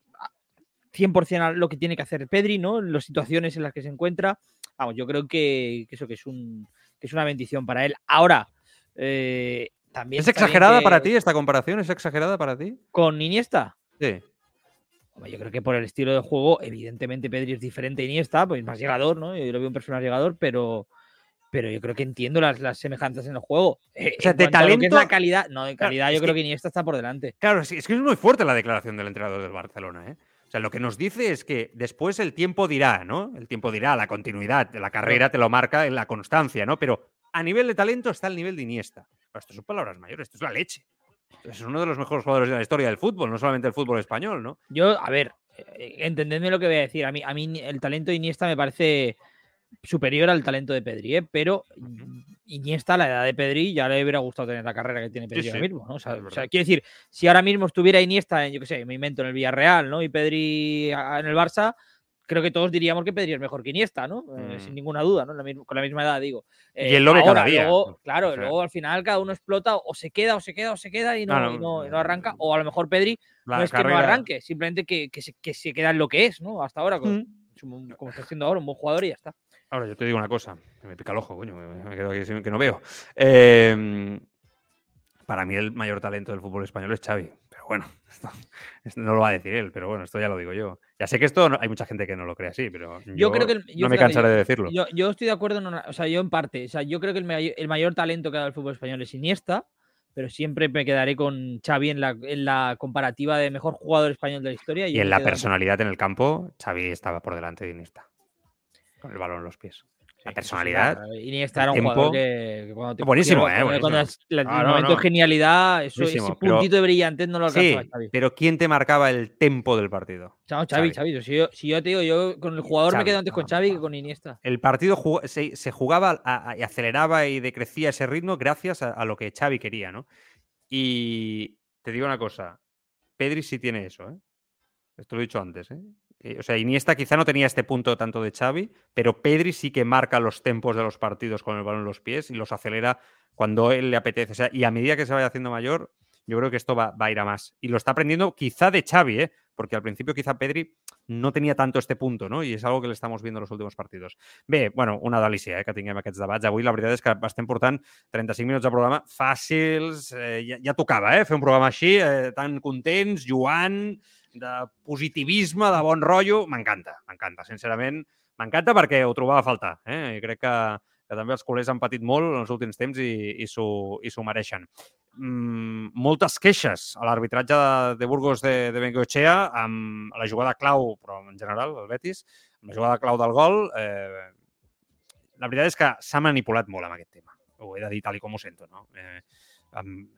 Speaker 3: 100% a lo que tiene que hacer Pedri, ¿no? Las situaciones en las que se encuentra. Vamos, yo creo que, que eso que es, un, que es una bendición para él. Ahora, eh, también...
Speaker 1: ¿Es exagerada que... para ti esta comparación? ¿Es exagerada para ti?
Speaker 3: ¿Con Iniesta?
Speaker 1: Sí.
Speaker 3: Yo creo que por el estilo de juego, evidentemente Pedri es diferente a Iniesta, pues más llegador, ¿no? Yo lo veo un personaje llegador, pero, pero yo creo que entiendo las, las semejanzas en el juego.
Speaker 1: Eh, o sea, de talento.
Speaker 3: es la calidad, no, de calidad claro, yo creo que... que Iniesta está por delante.
Speaker 1: Claro, es que es muy fuerte la declaración del entrenador del Barcelona, ¿eh? O sea, lo que nos dice es que después el tiempo dirá, ¿no? El tiempo dirá, la continuidad de la carrera te lo marca en la constancia, ¿no? Pero a nivel de talento está el nivel de Iniesta. Pero esto son palabras mayores, esto es la leche. Es uno de los mejores jugadores de la historia del fútbol, no solamente el fútbol español, ¿no?
Speaker 3: Yo, a ver, eh, entendedme lo que voy a decir. A mí, a mí el talento de Iniesta me parece superior al talento de Pedri, ¿eh? pero Iniesta, a la edad de Pedri, ya le hubiera gustado tener la carrera que tiene Pedri sí, ahora mismo. ¿no? O, sea, o sea, quiero decir, si ahora mismo estuviera Iniesta, en, yo qué sé, me invento en el Villarreal, ¿no? Y Pedri en el Barça, creo que todos diríamos que Pedri es mejor que Iniesta, ¿no? Mm. Eh, sin ninguna duda, ¿no? La con la misma edad, digo.
Speaker 1: Eh, y él lo ve ahora, cada día.
Speaker 3: Luego, claro, o sea, luego al final cada uno explota, o se queda, o se queda, o se queda y no, no, y no, y no arranca. O a lo mejor Pedri no es carrera... que no arranque, simplemente que, que, se, que, se, queda en lo que es, ¿no? Hasta ahora, como, mm. como está haciendo ahora, un buen jugador y ya está.
Speaker 1: Ahora, yo te digo una cosa, me pica el ojo, coño, me quedo aquí que no veo. Eh, para mí el mayor talento del fútbol español es Xavi, pero bueno, esto, esto, no lo va a decir él, pero bueno, esto ya lo digo yo. Ya sé que esto no, hay mucha gente que no lo cree así, pero yo,
Speaker 3: yo creo que el, yo
Speaker 1: no me cansaré de decirlo.
Speaker 3: Yo, yo, estoy de acuerdo, en o sea, yo en parte, o sea, yo creo que el mayor, el mayor talento que ha dado el fútbol español es Iniesta, pero siempre me quedaré con Xavi en la, en la comparativa de mejor jugador español de la historia.
Speaker 1: Y, y en la personalidad en el campo, Xavi estaba por delante de Iniesta con el balón en los pies. la personalidad.
Speaker 3: Iniesta era un
Speaker 1: tiempo.
Speaker 3: jugador que, que cuando te
Speaker 1: Buenísimo, eh,
Speaker 3: cuando es- el
Speaker 1: No, no,
Speaker 3: momento
Speaker 1: no.
Speaker 3: de genialidad, eso, ese
Speaker 1: pero-
Speaker 3: puntito de brillantez no lo
Speaker 1: Sí,
Speaker 3: alcanzaba Xavi.
Speaker 1: pero ¿quién te marcaba el tempo del partido?
Speaker 3: Xavi,
Speaker 1: Xavi.
Speaker 3: Xavi. Si yo, si yo te digo, yo con el jugador
Speaker 1: Xavi,
Speaker 3: me quedo antes con
Speaker 1: no,
Speaker 3: Xavi que con Iniesta.
Speaker 1: El partido se, se jugaba a- a- y aceleraba y decrecía ese ritmo gracias a, a lo que Xavi quería, ¿no? Y te digo una cosa, Pedri sí tiene eso, ¿eh? Esto lo he dicho antes, ¿eh? Eh, O sea, Iniesta quizá no tenía este punto tanto de Xavi, pero Pedri sí que marca los tempos de los partidos con el balón en los pies y los acelera cuando él le apetece. O sea, y a medida que se vaya haciendo mayor, yo creo que esto va, a ir a más. Y lo está aprendiendo quizá de Xavi, ¿eh? Porque al principio quizá Pedri no tenia tanto este punto, no? I és algo que l'estamos viendo en els últims partits. Bé, bueno, una delícia eh, que tinguem aquests debats. Avui la veritat és que estem portant 35 minuts de programa fàcils. Eh, ja, ja eh? Fer un programa així, eh, tan contents, jugant, de positivisme, de bon rotllo. M'encanta, m'encanta, sincerament. M'encanta perquè ho trobava a faltar. Eh? I crec que, que també els culers han patit molt en els últims temps i, i s'ho mereixen. Mm, moltes queixes a l'arbitratge de, de Burgos de, de Bengoechea amb la jugada clau, però en general, el Betis, amb la jugada clau del gol. Eh, la veritat és que s'ha manipulat molt amb aquest tema. Ho he de dir tal com ho sento. No? Eh,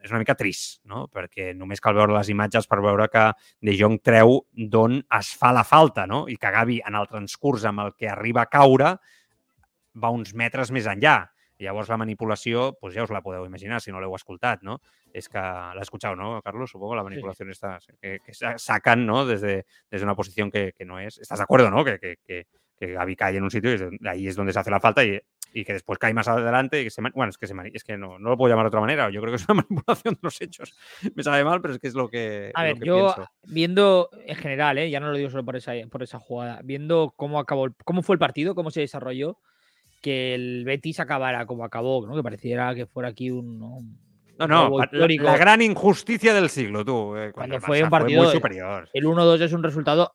Speaker 1: és una mica trist, no? perquè només cal veure les imatges per veure que De Jong treu d'on es fa la falta no? i que Gavi, en el transcurs amb el que arriba a caure, va uns metres més enllà. Llavors la manipulació, pues ja us la podeu imaginar si no l'heu escoltat, ¿no? Es que escuchado, ¿no, Carlos? Supongo la manipulación esta que, que sa- sacan, ¿no? Desde, desde una posición que, que no es. ¿Estás de acuerdo, no? Que, que, que, que Gavi cae en un sitio y de- ahí es donde se hace la falta y, y que después cae más adelante y que se bueno, es que se es que no, no lo puedo llamar de otra manera. Yo creo que es una manipulación de los hechos. Me sabe mal, pero es que es lo que,
Speaker 3: A ver,
Speaker 1: que
Speaker 3: yo
Speaker 1: pienso.
Speaker 3: viendo en general, ¿eh? ya no lo digo solo por esa, por esa jugada, viendo cómo acabó, cómo fue el partido, cómo se desarrolló, que el Betis acabara como acabó, ¿no? que pareciera que fuera aquí un, ¿no?
Speaker 1: No, no, la, la gran injusticia del siglo, tú. eh,
Speaker 3: Cuando
Speaker 1: el
Speaker 3: fue
Speaker 1: Barça
Speaker 3: un partido
Speaker 1: muy
Speaker 3: de-
Speaker 1: superior.
Speaker 3: El 1-2 es un resultado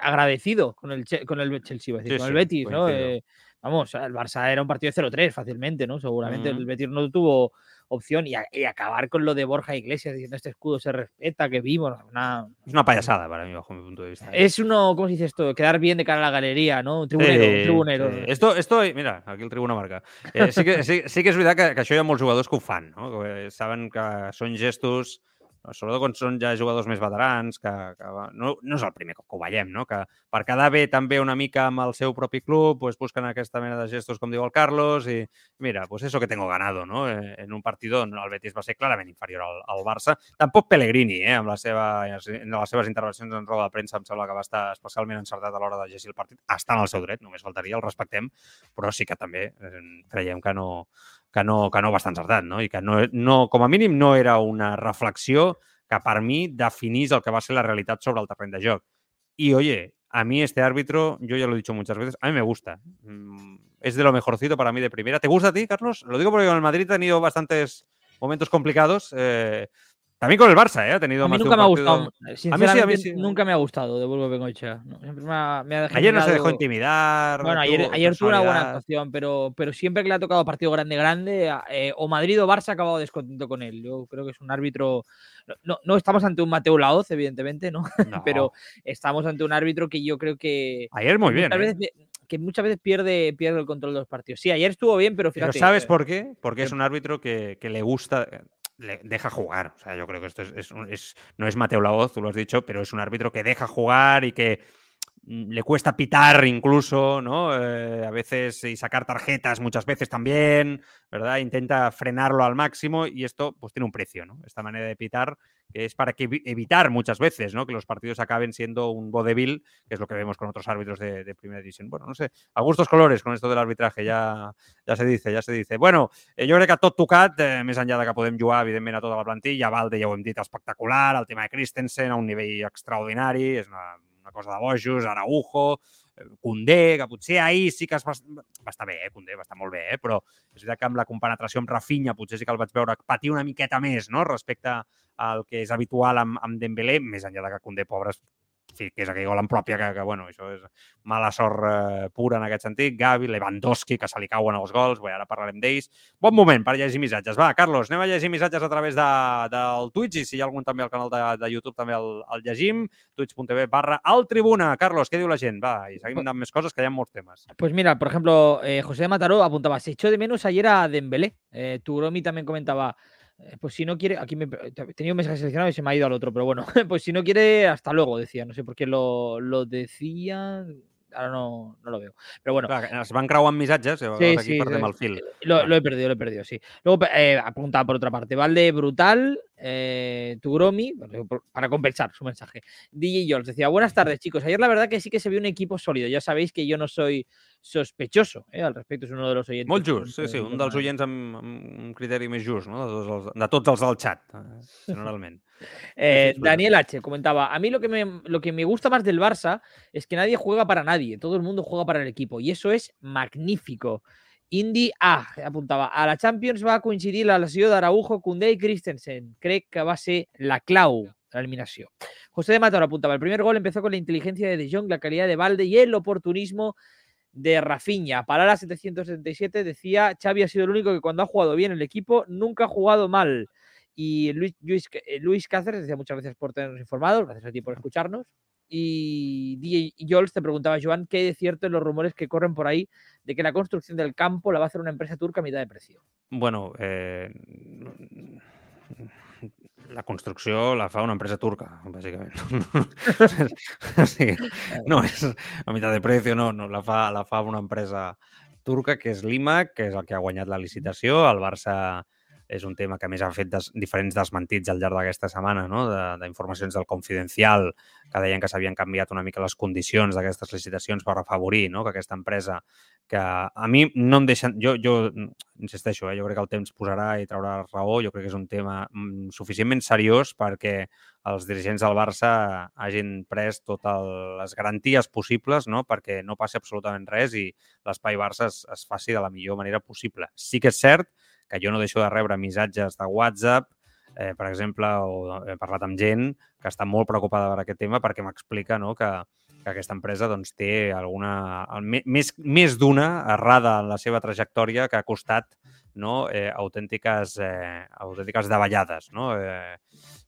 Speaker 3: agradecido con el, con el Chelsea, decir,
Speaker 1: Sí,
Speaker 3: con el Betis, ¿no? Eh, vamos, el Barça era un partido de 0-3 fácilmente, ¿no? Seguramente
Speaker 1: Ujú.
Speaker 3: el Betis no tuvo opción y, a- y acabar con lo de Borja Iglesias diciendo este escudo se respeta, que vimos, una,
Speaker 1: Es una payasada para mí, bajo mi punto de vista.
Speaker 3: Es uno, ¿cómo se dice esto? Quedar bien de cara a la galería, ¿no? Un tribunero, un
Speaker 1: Sí,
Speaker 3: tribunero.
Speaker 1: sí. Esto, esto, mira, aquí el tribuna marca. Eh, sí, que, sí, sí que és veritat que, que això hi ha molts jugadors que ho fan, no? que saben que són gestos, sobretot quan són ja jugadors més veterans, que, que no, no és el primer cop que ho veiem, no? que per quedar bé també una mica amb el seu propi club, pues busquen aquesta mena de gestos, com diu el Carlos, i mira, pues eso que tengo ganado, no? Eh, En un partit on el Betis va ser clarament inferior al, al Barça. Tampoc Pellegrini, eh, amb la seva, en les seves intervencions en roda de premsa, em sembla que va estar especialment encertat a l'hora de llegir el partit. Està en el seu dret, només faltaria, el respectem, però sí que també eh, creiem que no, que no, que no estar encertat, no? I que no, no, com a mínim no era una reflexió que per mi definís el que va ser la realitat sobre el terreny de joc. Y oye, a mí este árbitro, yo ya lo he dicho muchas veces, a mí me gusta. Mm, Es de lo mejorcito para mí de primera. ¿Te gusta a ti, Carlos? Lo digo porque con el Madrid ha tenido bastantes momentos complicados. eh, también con el Barça, ¿eh? Ha tenido
Speaker 3: A mí
Speaker 1: más de
Speaker 3: nunca
Speaker 1: un
Speaker 3: me ha gustado.
Speaker 1: a mí sí.
Speaker 3: nunca me ha gustado de Burgos Bengoechea. No, siempre me ha, me ha
Speaker 1: Ayer no se dejó intimidar.
Speaker 3: Bueno, ayer,
Speaker 1: tuvo
Speaker 3: ayer tuvo una buena actuación, pero, pero siempre que le ha tocado partido grande, grande, eh, o Madrid o Barça ha acabado descontento con él. Yo creo que es un árbitro. No, no, estamos ante un Mateo Laoz, evidentemente, ¿no? Pero estamos ante un árbitro que yo creo que.
Speaker 1: ayer muy bien. ¿eh?
Speaker 3: que muchas veces pierde, pierde el control de los partidos. Sí, ayer estuvo bien, pero
Speaker 1: Pero
Speaker 3: fíjate.
Speaker 1: ¿sabes
Speaker 3: eh,
Speaker 1: por qué? Porque es un árbitro que, que le gusta, le deja jugar. O sea, yo creo que esto es, es es- no es Mateo Laoz, tú lo has dicho, pero es un árbitro que deja jugar y que le cuesta pitar incluso, ¿no? Eh, a veces y sacar tarjetas muchas veces también, ¿verdad? Intenta frenarlo al máximo y esto pues tiene un precio, ¿no? Esta manera de pitar es para que evi- evitar muchas veces, ¿no? Que los partidos acaben siendo un vodevil, que es lo que vemos con otros árbitros de, primera división. Bueno, no sé, a gustos colores con esto del arbitraje, ya, ja se dice, ja se dice. Bueno, eh, jo crec que tot tocat, eh, més enllà de que podem jugar, evidentment, a tota la plantilla, Valde ja ho hem dit, espectacular, el tema de Christensen a un nivell extraordinari, és una, una cosa de bojos, Araujo, eh, Koundé, que potser ahir sí que es va, va estar bé, eh, Koundé, va estar molt bé, eh, però és veritat que amb la compenetració amb Rafinha potser sí que el vaig veure patir una miqueta més no? respecte al que és habitual amb, amb Dembélé, més enllà de que Koundé, pobre, fi, que és aquell gol en pròpia, que, que bueno, això és mala sort eh, pura en aquest sentit. Gavi, Lewandowski, que se li cauen els gols, bé, ara parlarem d'ells. Bon moment per llegir missatges. Va, Carlos, anem a llegir missatges a través de, del Twitch i si hi ha algun també al canal de, de YouTube també el, el llegim, twitch.tv barra al tribuna. Carlos, què diu la gent? Va, i seguim amb més coses, que hi ha molts temes.
Speaker 3: Pues mira, por ejemplo, eh, José de Mataró apuntaba, se echó de menos ayer a Dembélé. Eh, Tugromi también comentaba, eh, pues si no quiere, aquí me, tenía un mensaje seleccionado y se me ha ido al otro, pero bueno, pues si no quiere, hasta luego, decía. No sé por qué lo, lo decía. Ahora no, no lo veo. Pero bueno.
Speaker 1: Clar, es van creuant missatges,
Speaker 3: Sí,
Speaker 1: aquí
Speaker 3: sí,
Speaker 1: perdem
Speaker 3: sí.
Speaker 1: el fil.
Speaker 3: Lo, lo he perdido, lo he perdido, sí. Luego eh, apuntaba por otra parte, Valde brutal, eh, Tugromi, para compensar su mensaje. DJ Jones decía, buenas tardes chicos, ayer la verdad que sí que se vio un equipo sólido, ya sabéis que yo no soy sospechoso eh, al respecto, es uno de los oyentes.
Speaker 1: Molt just, sí, sí, un dels oients amb, amb un criteri més just, no? De tots els, de tots els del xat, eh, generalment.
Speaker 3: Eh, Daniel H. comentaba, a mí lo que, me, lo que me gusta más del Barça es que nadie juega para nadie, todo el mundo juega para el equipo y eso es magnífico. Indy A apuntava, a la Champions va coincidir la lesió d'Araujo, Koundé i Christensen. Crec que va ser la clau de l'eliminació. José de Matar apuntaba, el primer gol empezó con la inteligencia de De Jong, la calidad de Valde y el oportunismo de Rafinha. Para la 777 decía, Xavi ha sido el único que cuando ha jugado bien el equipo nunca ha jugado mal. Y Luis, Luis, eh, Luis Cáceres decía muchas gracias por tenernos informados, gracias a ti por escucharnos. Y DJ Jols te preguntaba, Joan, ¿qué hay de cierto en los rumores que corren por ahí de que la construcción del campo la va a hacer una empresa turca a mitad de precio?
Speaker 1: Bueno, eh, la construcció la fa una empresa turca, bàsicament. o sigui, no és a mitjà de precio, no, no la, fa, la fa una empresa turca que és l'IMAC, que és el que ha guanyat la licitació. El Barça és un tema que més ha fet des, diferents desmentits al llarg d'aquesta setmana, no? de- d'informacions del Confidencial que deien que s'havien canviat una mica les condicions d'aquestes licitacions per afavorir no? que aquesta empresa que a mi no em deixen... Jo, jo insisteixo, eh? jo crec que el temps posarà i traurà raó. Jo crec que és un tema mm, suficientment seriós perquè els dirigents del Barça hagin pres totes les garanties possibles no? perquè no passi absolutament res i l'espai Barça es, es faci de la millor manera possible. Sí que és cert que jo no deixo de rebre missatges de WhatsApp, eh, per exemple, o he parlat amb gent que està molt preocupada per aquest tema perquè m'explica no, que, que aquesta empresa doncs, té alguna, més, més d'una errada en la seva trajectòria que ha costat no, eh, autèntiques, eh, autèntiques davallades no? eh,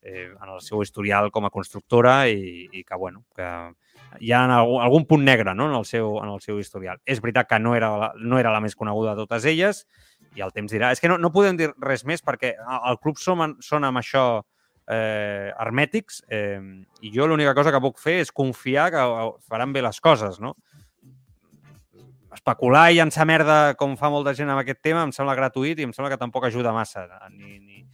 Speaker 1: eh, en el seu historial com a constructora i, i que, bueno, que hi ha algun, algun punt negre no? en, el seu, en el seu historial. És veritat que no era, la, no era la més coneguda de totes elles i el temps dirà. És que no, no podem dir res més perquè el club som, són amb això eh, hermètics eh, i jo l'única cosa que puc fer és confiar que eh, faran bé les coses, no? Especular i llançar merda com fa molta gent amb aquest tema em sembla gratuït i em sembla que tampoc ajuda massa ni, ni,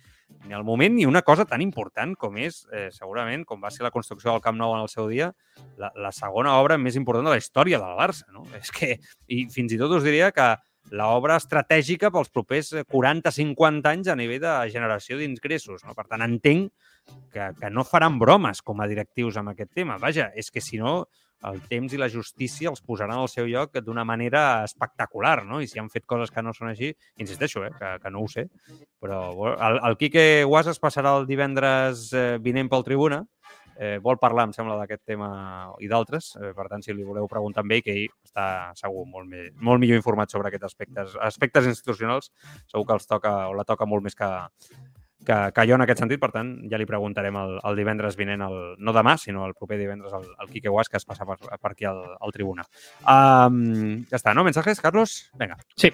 Speaker 1: ni al moment ni una cosa tan important com és, eh, segurament, com va ser la construcció del Camp Nou en el seu dia, la, la segona obra més important de la història del Barça. No? És que, i fins i tot us diria que l'obra estratègica pels propers 40-50 anys a nivell de generació d'ingressos. No? Per tant, entenc que, que no faran bromes com a directius amb aquest tema. Vaja, és que si no, el temps i la justícia els posaran al seu lloc d'una manera espectacular, no? I si han fet coses que no són així, insisteixo, eh, que, que no ho sé, però el, el Quique Guas es passarà el divendres eh, vinent pel Tribuna, eh, vol parlar, em sembla, d'aquest tema i d'altres. Eh, per tant, si li voleu preguntar amb ell, que ell està segur molt, més, molt millor informat sobre aquests aspectes, aspectes institucionals, segur que els toca o la toca molt més que, que, que jo en aquest sentit. Per tant, ja li preguntarem el, el divendres vinent, el, no demà, sinó el proper divendres, al, al Quique Guas, que es passa per, per aquí al, al Tribuna. Um, ja està, no? Mensajes, Carlos? Vinga.
Speaker 3: Sí.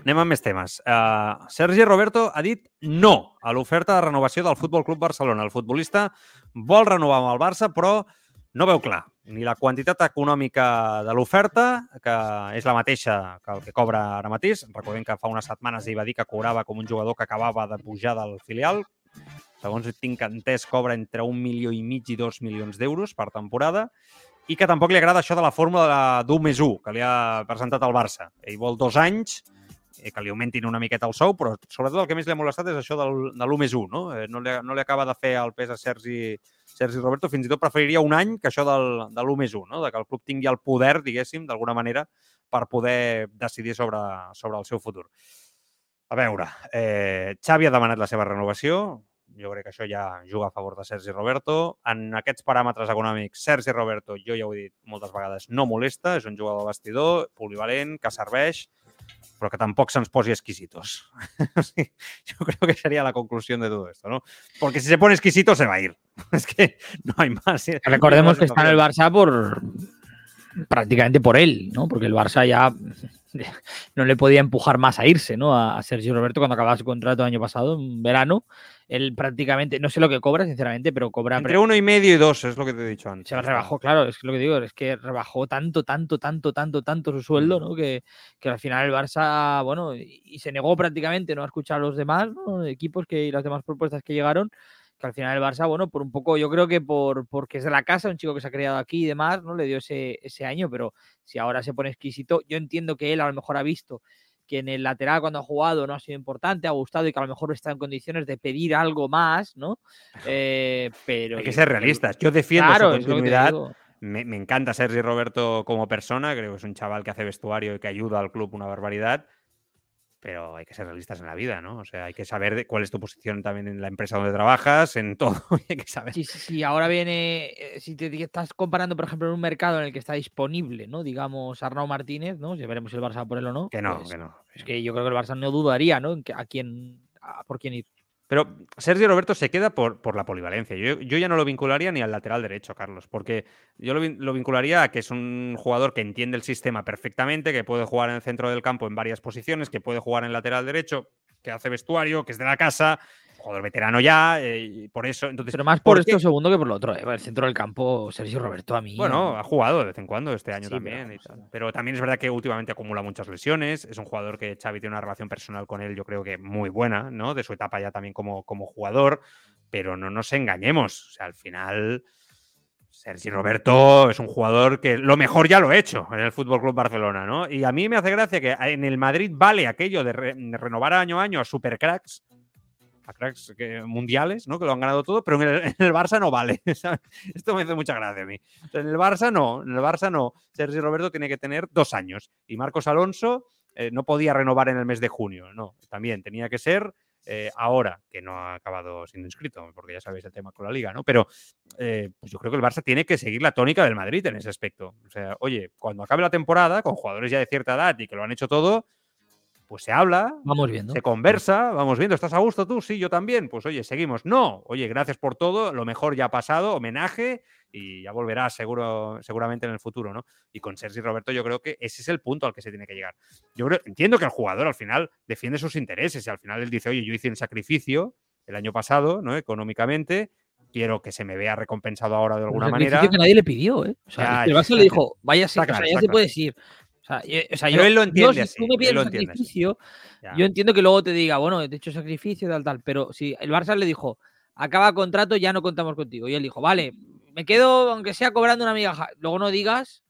Speaker 1: Anem amb més temes. Uh, Sergi Roberto ha dit no a l'oferta de renovació del Futbol Club Barcelona. El futbolista vol renovar amb el Barça, però no veu clar ni la quantitat econòmica de l'oferta, que és la mateixa que el que cobra ara mateix. Recordem que fa unes setmanes ell va dir que cobrava com un jugador que acabava de pujar del filial. Segons tinc entès, cobra entre un milió i mig i dos milions d'euros per temporada i que tampoc li agrada això de la fórmula d'1 més 1 que li ha presentat el Barça. Ell vol dos anys, que li augmentin una miqueta el sou, però sobretot el que més li ha molestat és això del, de l'1 més 1. No? Eh, no, li, no li acaba de fer el pes a Sergi, Sergi Roberto, fins i tot preferiria un any que això del, de l'1 més 1, no? de que el club tingui el poder, diguéssim, d'alguna manera, per poder decidir sobre, sobre el seu futur. A veure, eh, Xavi ha demanat la seva renovació, Jo crec que això ja juga a favor de Sergi Roberto. En aquests paràmetres econòmics, Sergi Roberto, jo ja ho he dit moltes vegades, no molesta, és un jugador de vestidor, polivalent, que serveix, però que tampoc se'ns posi exquisitos. Yo creo que sería la conclusión de todo esto, ¿no? Porque si se pone exquisito se va a ir. Es que no hay más.
Speaker 3: Recordemos que está en el Barça por prácticamente por él, ¿no? Porque el Barça ya no le podía empujar más a irse, ¿no? A Sergio Roberto cuando acababa su contrato el año pasado, en verano. Él prácticamente, no sé lo que cobra, sinceramente, pero cobra.
Speaker 1: Entre uno y medio y dos, es lo que te he dicho antes.
Speaker 3: Se rebajó, claro, es lo que digo, es que rebajó tanto, tanto, tanto, tanto, tanto su sueldo, ¿no? Que, que al final el Barça, bueno, y, se negó prácticamente no a escuchar a los demás, ¿no? Equipos que, y las demás propuestas que llegaron que al final el Barça, bueno, por un poco, yo creo que por porque es de la casa, un chico que se ha criado aquí y demás, ¿no? Le dio ese, ese año, pero si ahora se pone exquisito, yo entiendo que él a lo mejor ha visto que en el lateral cuando ha jugado no ha sido importante, ha gustado y que a lo mejor está en condiciones de pedir algo más, ¿no? Eh, pero
Speaker 1: hay que ser realistas. Yo defiendo su continuidad. Me, me, encanta Sergi Roberto como persona, creo que es un chaval que hace vestuario y que ayuda al club una barbaridad pero hay que ser realistas en la vida, ¿no? O sea, hay que saber de cuál es tu posición también en la empresa donde trabajas, en todo, hay que saber.
Speaker 3: Sí, sí, ahora viene, eh, si te estás comparando, por ejemplo, en un mercado en el que está disponible, ¿no? Digamos, Arnau Martínez, ¿no? Si veremos el Barça por él o no.
Speaker 1: Que no, pues que no.
Speaker 3: Es que yo creo que el Barça no dudaría, ¿no? a quién, por quién ir.
Speaker 1: Pero Sergio Roberto se queda por, por la polivalencia. Yo, yo, ya no lo vincularía ni al lateral derecho, Carlos, porque yo lo, lo, vincularía a que es un jugador que entiende el sistema perfectamente, que puede jugar en el centro del campo en varias posiciones, que puede jugar en lateral derecho, que hace vestuario, que es de la casa, jugador veterano ya, eh, por eso. Entonces,
Speaker 3: Pero más por, esto segundo que por lo otro. ¿eh? El centro del campo, Sergio Roberto, a mí.
Speaker 1: Bueno, ha jugado de vez en cuando este año también. Pero, también es verdad que últimamente acumula muchas lesiones. Es un jugador que Xavi tiene una relación personal con él, yo creo que muy buena, ¿no? De su etapa ya también como, como jugador. Pero no nos engañemos. O sea, al final. Sergio Roberto es un jugador que lo mejor ya lo ha hecho en el Fútbol Club Barcelona, ¿no? Y a mí me hace gracia que en el Madrid vale aquello de, renovar año a año a supercracks cracks mundiales, ¿no? Que lo han ganado todo, pero en el, Barça no vale. Esto me hace mucha gracia a mí. En el Barça no, en el Barça no. Sergio Roberto tiene que tener dos años. Y Marcos Alonso eh, no podía renovar en el mes de junio, no. También tenía que ser eh, ahora, que no ha acabado siendo inscrito, porque ya sabéis el tema con la liga, ¿no? Pero eh, pues yo creo que el Barça tiene que seguir la tónica del Madrid en ese aspecto. O sea, oye, cuando acabe la temporada, con jugadores ya de cierta edad y que lo han hecho todo, pues se habla,
Speaker 3: vamos viendo.
Speaker 1: se conversa, vamos viendo, ¿estás a gusto tú? Sí, yo también. Pues oye, seguimos. No, oye, gracias por todo, lo mejor ya ha pasado, homenaje y ya volverá seguro, seguramente en el futuro, ¿no? Y con Sergi Roberto yo creo que ese es el punto al que se tiene que llegar. Yo creo, entiendo que el jugador al final defiende sus intereses y al final él dice, oye, yo hice un sacrificio el año pasado, ¿no? Económicamente, quiero que se me vea recompensado ahora de alguna manera.
Speaker 3: que nadie le pidió, ¿eh? O sea, el Barça le dijo, vaya, sí, o sea, ya se puede decir o sea, yo,
Speaker 1: él lo entiende
Speaker 3: si tú me pides sacrificio, yo entiendo que luego te diga, bueno, he hecho sacrificio, tal, tal, pero si el Barça le dijo, acaba contrato, ya no contamos contigo. Y él dijo, vale, me quedo, aunque sea cobrando una migaja. Luego no digas,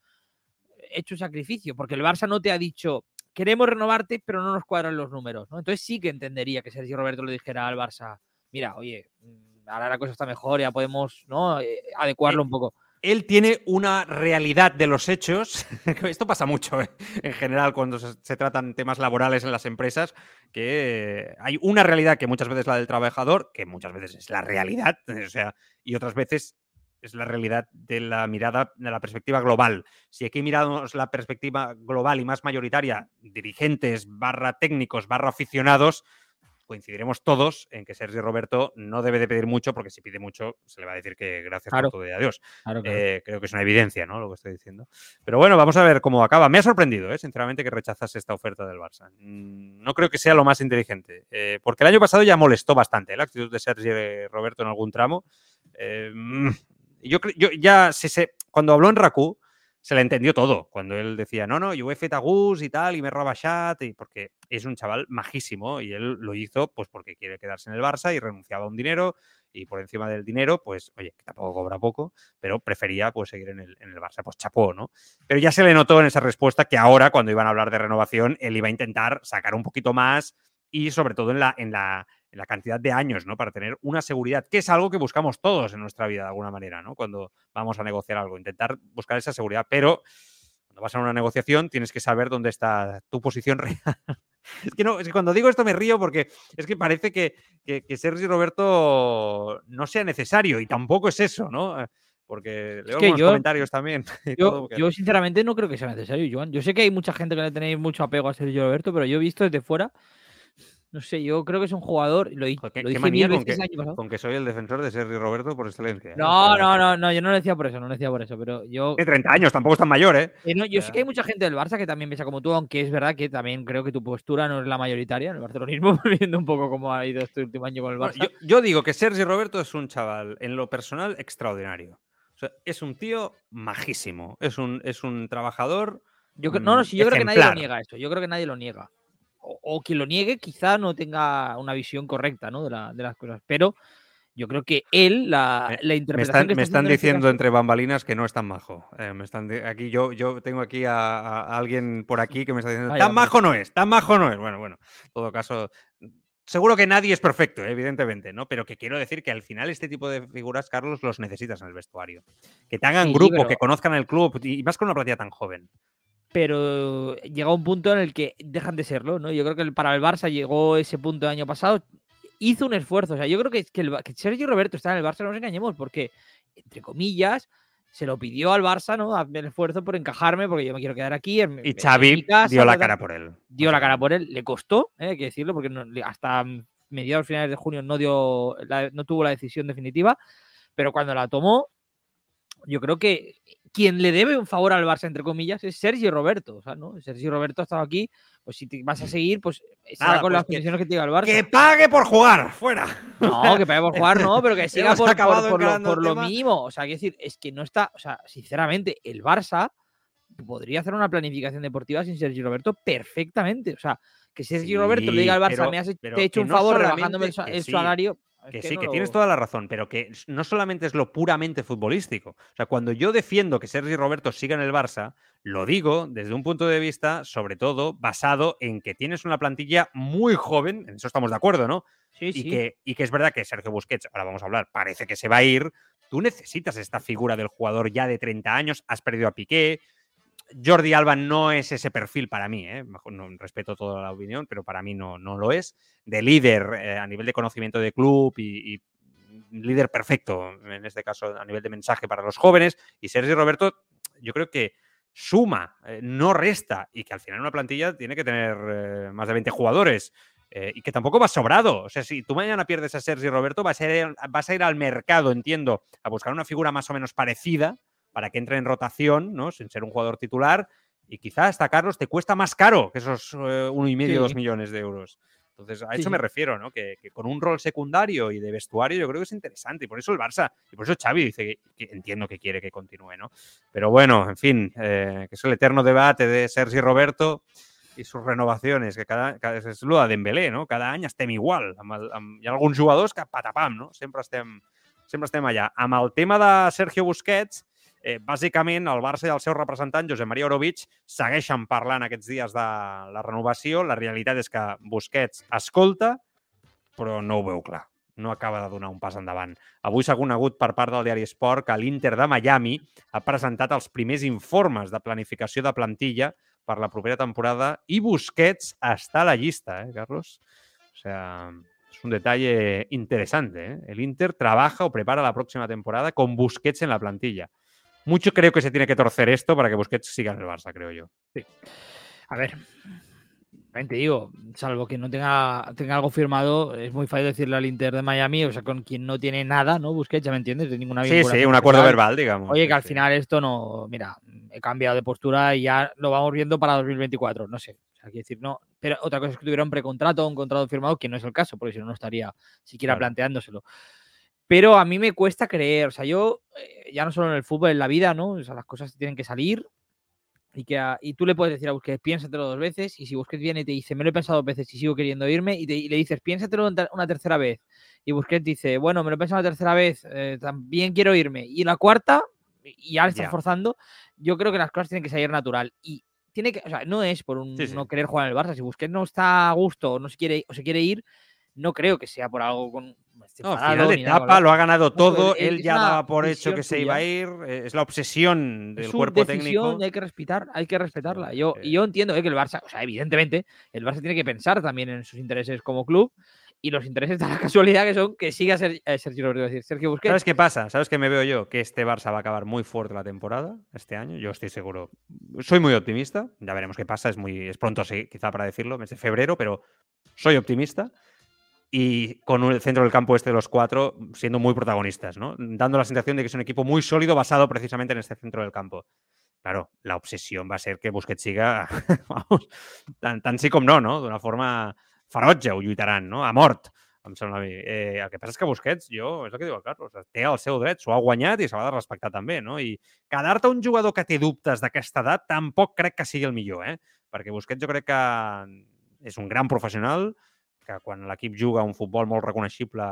Speaker 3: he hecho sacrificio, porque el Barça no te ha dicho, queremos renovarte, pero no nos cuadran los números. ¿no? Entonces sí que entendería que Sergio Roberto le dijera al Barça, mira, oye, mm, ahora la cosa está mejor, ya podemos ¿no? Eh, adecuarlo un poco
Speaker 1: él tiene una realidad de los hechos. Esto pasa mucho ¿eh? en general cuando se, tratan temas laborales en las empresas, que hay una realidad que muchas veces es la del trabajador, que muchas veces es la realidad, o sea, y otras veces es la realidad de la mirada, de la perspectiva global. Si aquí miramos la perspectiva global y más mayoritaria, dirigentes, barra técnicos, barra aficionados, coincidiremos todos en que Sergio Roberto no debe de pedir mucho, porque si pide mucho se le va a decir que gracias por todo y adiós. Eh, creo que es una evidencia, ¿no? Lo que estoy diciendo. Pero bueno, vamos a ver cómo acaba. Me ha sorprendido, ¿eh? sinceramente, que rechazase esta oferta del Barça. Mm, no creo que sea lo más inteligente, eh, porque el año pasado ya molestó bastante la actitud de Sergio Roberto en algún tramo. Mm, yo, yo ya se, cuando habló en Raku, se le entendió todo. Cuando él decía, no, no, yo he fet y tal, y me roba chat, y porque es un chaval majísimo y él lo hizo pues porque quiere quedarse en el Barça y renunciaba a un dinero y por encima del dinero, pues, oye, que tampoco cobra poco, pero prefería pues seguir en el, en el Barça, pues chapó, ¿no? Pero ya se le notó en esa respuesta que ahora, cuando iban a hablar de renovación, él iba a intentar sacar un poquito más y sobre todo en la, en la, la cantidad de años, ¿no? Para tener una seguridad, que es algo que buscamos todos en nuestra vida de alguna manera, ¿no? Cuando vamos a negociar algo, intentar buscar esa seguridad, pero cuando vas a una negociación tienes que saber dónde está tu posición real Es que, no, es que cuando digo esto me río porque es que parece que, que, que Sergi Roberto no sea necesario y tampoco es eso, ¿no? Porque leo
Speaker 3: que yo-
Speaker 1: comentarios también.
Speaker 3: Yo,
Speaker 1: todo,
Speaker 3: yo sinceramente no creo que sea necesario, Joan. Yo sé que hay mucha gente que le tenéis mucho apego a Sergio Roberto, pero yo he visto desde fuera, no sé, yo creo que es un jugador, lo,
Speaker 1: Joder,
Speaker 3: lo dije
Speaker 1: manía
Speaker 3: mil
Speaker 1: con
Speaker 3: veces
Speaker 1: que-
Speaker 3: año pasado.
Speaker 1: con que soy el defensor de Sergi Roberto por excelencia. ¿eh?
Speaker 3: No, no, no, no, yo no lo decía por eso, no lo decía por eso, pero yo,
Speaker 1: Tiene 30 años, tampoco es tan mayor, ¿eh?
Speaker 3: eh, no, yo sé que hay mucha gente del Barça que también piensa como tú, aunque es verdad que también creo que tu postura no es la mayoritaria en el barcelonismo, viendo un poco cómo ha ido este último año con el
Speaker 1: Bueno,
Speaker 3: Barça.
Speaker 1: yo, yo digo que Sergi Roberto es un chaval, en lo personal, extraordinario. O sea, es un tío majísimo. Es un, es un trabajador.
Speaker 3: Yo no, no,
Speaker 1: mm,
Speaker 3: sí, yo creo que nadie lo niega esto. Yo creo que nadie lo niega. O, o quien lo niegue quizá no tenga una visión correcta ¿no? de, la- de las cosas. Pero yo creo que él, la, la
Speaker 1: Me
Speaker 3: interpretación
Speaker 1: están,
Speaker 3: que
Speaker 1: me
Speaker 3: está
Speaker 1: están
Speaker 3: este
Speaker 1: diciendo entre bambalinas que no es tan majo. Eh, me están aquí yo, yo tengo aquí a, alguien por aquí que me está diciendo
Speaker 3: Vaya,
Speaker 1: tan majo no es, tan majo no es. Bueno, bueno, en todo caso, seguro que nadie es perfecto, evidentemente, ¿no? Pero que quiero decir que al final este tipo de figuras, Carlos, los necesitas en el vestuario. Que te hagan
Speaker 3: Sí,
Speaker 1: grupo,
Speaker 3: pero-
Speaker 1: que conozcan el club y más con una plantilla tan joven.
Speaker 3: Pero llega un punto en el que dejan de serlo, ¿no? Yo creo que el- para el Barça llegó ese punto el año pasado, hizo un esfuerzo, o sea, yo creo que, que, el que Sergio Roberto está en el Barça, no nos engañemos, porque, entre comillas, se lo pidió al Barça, ¿no? Hazme el esfuerzo por encajarme, porque yo me quiero quedar aquí. En,
Speaker 1: Y Xavi
Speaker 3: casa,
Speaker 1: dio la
Speaker 3: tal, tal".
Speaker 1: cara por él.
Speaker 3: dio la cara por él, le costó, ¿eh? hay que decirlo, porque no- hasta mediados finales de junio no dio la- no tuvo la decisión definitiva, pero cuando la tomó, yo creo que quien le debe un favor al Barça, entre comillas, es Sergio Roberto. O sea, ¿no? Sergio Roberto ha estado aquí, pues si te vas a seguir, pues será
Speaker 1: Nada,
Speaker 3: con
Speaker 1: pues
Speaker 3: las
Speaker 1: que-
Speaker 3: condiciones que te diga el Barça.
Speaker 1: ¡Que pague por jugar! ¡Fuera!
Speaker 3: No, que pague por jugar, no, pero que siga por, por-
Speaker 1: acabado
Speaker 3: por lo, por lo mínimo. O sea, quiero decir, es que no está, o sea, sinceramente, el Barça podría hacer una planificación deportiva sin Sergio Roberto perfectamente. O sea, que Sergio Roberto le diga al Barça,
Speaker 1: pero-
Speaker 3: me has te he hecho un
Speaker 1: no
Speaker 3: favor rebajándome el,
Speaker 1: sí,
Speaker 3: salario. Es
Speaker 1: Que sí,
Speaker 3: no
Speaker 1: que
Speaker 3: lo-
Speaker 1: tienes toda la razón, pero que no solamente es lo puramente futbolístico. O sea, cuando yo defiendo que Sergi Roberto siga en el Barça, lo digo desde un punto de vista, sobre todo, basado en que tienes una plantilla muy joven, en eso estamos de acuerdo, ¿no?
Speaker 3: Sí,
Speaker 1: Y,
Speaker 3: sí.
Speaker 1: que, y que es verdad que Sergio Busquets, ahora vamos a hablar, parece que se va a ir. Tú necesitas esta figura del jugador ya de 30 años, has perdido a Piqué. Jordi Alba no es ese perfil para mí, ¿eh? No, respeto toda la opinión, pero para mí no, no lo es. De líder eh, a nivel de conocimiento de club y, líder perfecto, en este caso a nivel de mensaje para los jóvenes. Y Sergio Roberto, yo creo que suma, eh, no resta, y que al final una plantilla tiene que tener más de 20 jugadores. y que tampoco va sobrado. O sea, si tú mañana pierdes a Sergio Roberto, vas a, ir, vas a ir al mercado, entiendo, a buscar una figura más o menos parecida para que entre en rotación, ¿no? Sin ser un jugador titular. Y quizá hasta Carlos te cuesta más caro que esos eh, uno y medio,
Speaker 3: Sí.
Speaker 1: dos millones de euros. Entonces, a
Speaker 3: Sí,
Speaker 1: eso me refiero, ¿no? Que, que con un rol secundario y de vestuario yo creo que es interesante. Y por eso el Barça, y por eso Xavi dice que, que entiendo que quiere que continúe, ¿no? Pero bueno, en fin, eh, que es el eterno debate de Sergi Roberto i sus renovacions, que cada, cada és el de Dembélé, no? Cada any estem igual. Amb el, amb, hi ha alguns jugadors que patapam, no? Sempre estem, sempre estem allà. Amb el tema de Sergio Busquets, eh, bàsicament el Barça i el seu representant, Josep Maria Orovic, segueixen parlant aquests dies de la renovació. La realitat és que Busquets escolta, però no ho veu clar. No acaba de donar un pas endavant. Avui s'ha conegut per part del diari Sport que l'Inter de Miami ha presentat els primers informes de planificació de plantilla per la propera temporada i Busquets està a la llista, ¿eh, Carlos? O sea, es un detalle interesante. ¿eh? El Inter trabaja o prepara la próxima temporada con Busquets en la plantilla. Mucho creo que se tiene que torcer esto para que Busquets siga en el Barça, creo yo.
Speaker 3: A ver, te digo, salvo que no tenga, tenga algo firmado, es muy fácil decirle al Inter de Miami, o sea, con quien no tiene nada, ¿no? Busquets, ya me entiendes, de ninguna
Speaker 1: Sí, sí, un acuerdo
Speaker 3: verbal.
Speaker 1: verbal, digamos.
Speaker 3: Oye,
Speaker 1: sí,
Speaker 3: que al
Speaker 1: sí.
Speaker 3: final esto no, mira, he cambiado de postura y ya lo vamos viendo para 2024, no sé. O sea, quiero decir, no. Pero otra cosa es que tuviera un precontrato o un contrato firmado, que no es el caso, porque si no, no estaría siquiera
Speaker 1: Claro.
Speaker 3: planteándoselo. Pero a mí me cuesta creer, o sea, yo, eh, ya no solo en el fútbol, en la vida, ¿no? O sea, las cosas tienen que salir y, que a- y tú le puedes decir a Busquets, piénsatelo dos veces, y si Busquets viene y te dice, me lo he pensado dos veces y sigo queriendo irme, y, te- y le dices, piénsatelo una ter- una tercera vez, y Busquets dice, bueno, me lo he pensado una tercera vez, eh, también quiero irme, y la cuarta, y ya le estás forzando, yo creo que las cosas tienen que salir natural. Y tiene que, o sea, no es por un
Speaker 1: Sí, sí.
Speaker 3: no querer jugar en el Barça. Si Busquets no está a gusto o no se quiere, o se quiere ir, no creo que sea por algo con,
Speaker 1: No, final de etapa, lo ha ganado todo, él
Speaker 3: es
Speaker 1: ya daba por hecho que se iba a ir, eh, es la obsesión del
Speaker 3: es
Speaker 1: cuerpo
Speaker 3: decisión
Speaker 1: técnico.
Speaker 3: y hay que respetar, hay que respetarla. Yo,
Speaker 1: eh.
Speaker 3: y yo entiendo eh, que el Barça, o sea, evidentemente, el Barça tiene que pensar también en sus intereses como club y los intereses de la casualidad que son que siga Ser- eh, Sergio a decir, Sergio Busquets.
Speaker 1: ¿Sabes qué pasa? ¿Sabes qué me veo yo? Que este Barça va a acabar muy fuerte la temporada este año. Yo estoy seguro. Soy muy optimista. Ya veremos qué pasa. Es muy es pronto, sí, quizá para decirlo, mes de febrero, pero soy optimista. Y con el centro del campo este de los cuatro siendo muy protagonistas, ¿no? Dando la sensación de que es un equipo muy sólido basado precisamente en este centro del campo. Claro, la obsesión va ser que Busquets siga, vamos, tant, tant sí com no, no? D'una forma ferotge ho lluitaran, no? A mort, em sembla a mi. Eh, el que passa és que Busquets, jo, és el que diu el Carlos, té el seu dret, s'ho ha guanyat i s'ha de respectar també, no? I quedar-te un jugador que té dubtes d'aquesta edat tampoc crec que sigui el millor, eh? Perquè Busquets jo crec que és un gran professional, que quan l'equip juga un futbol molt reconeixible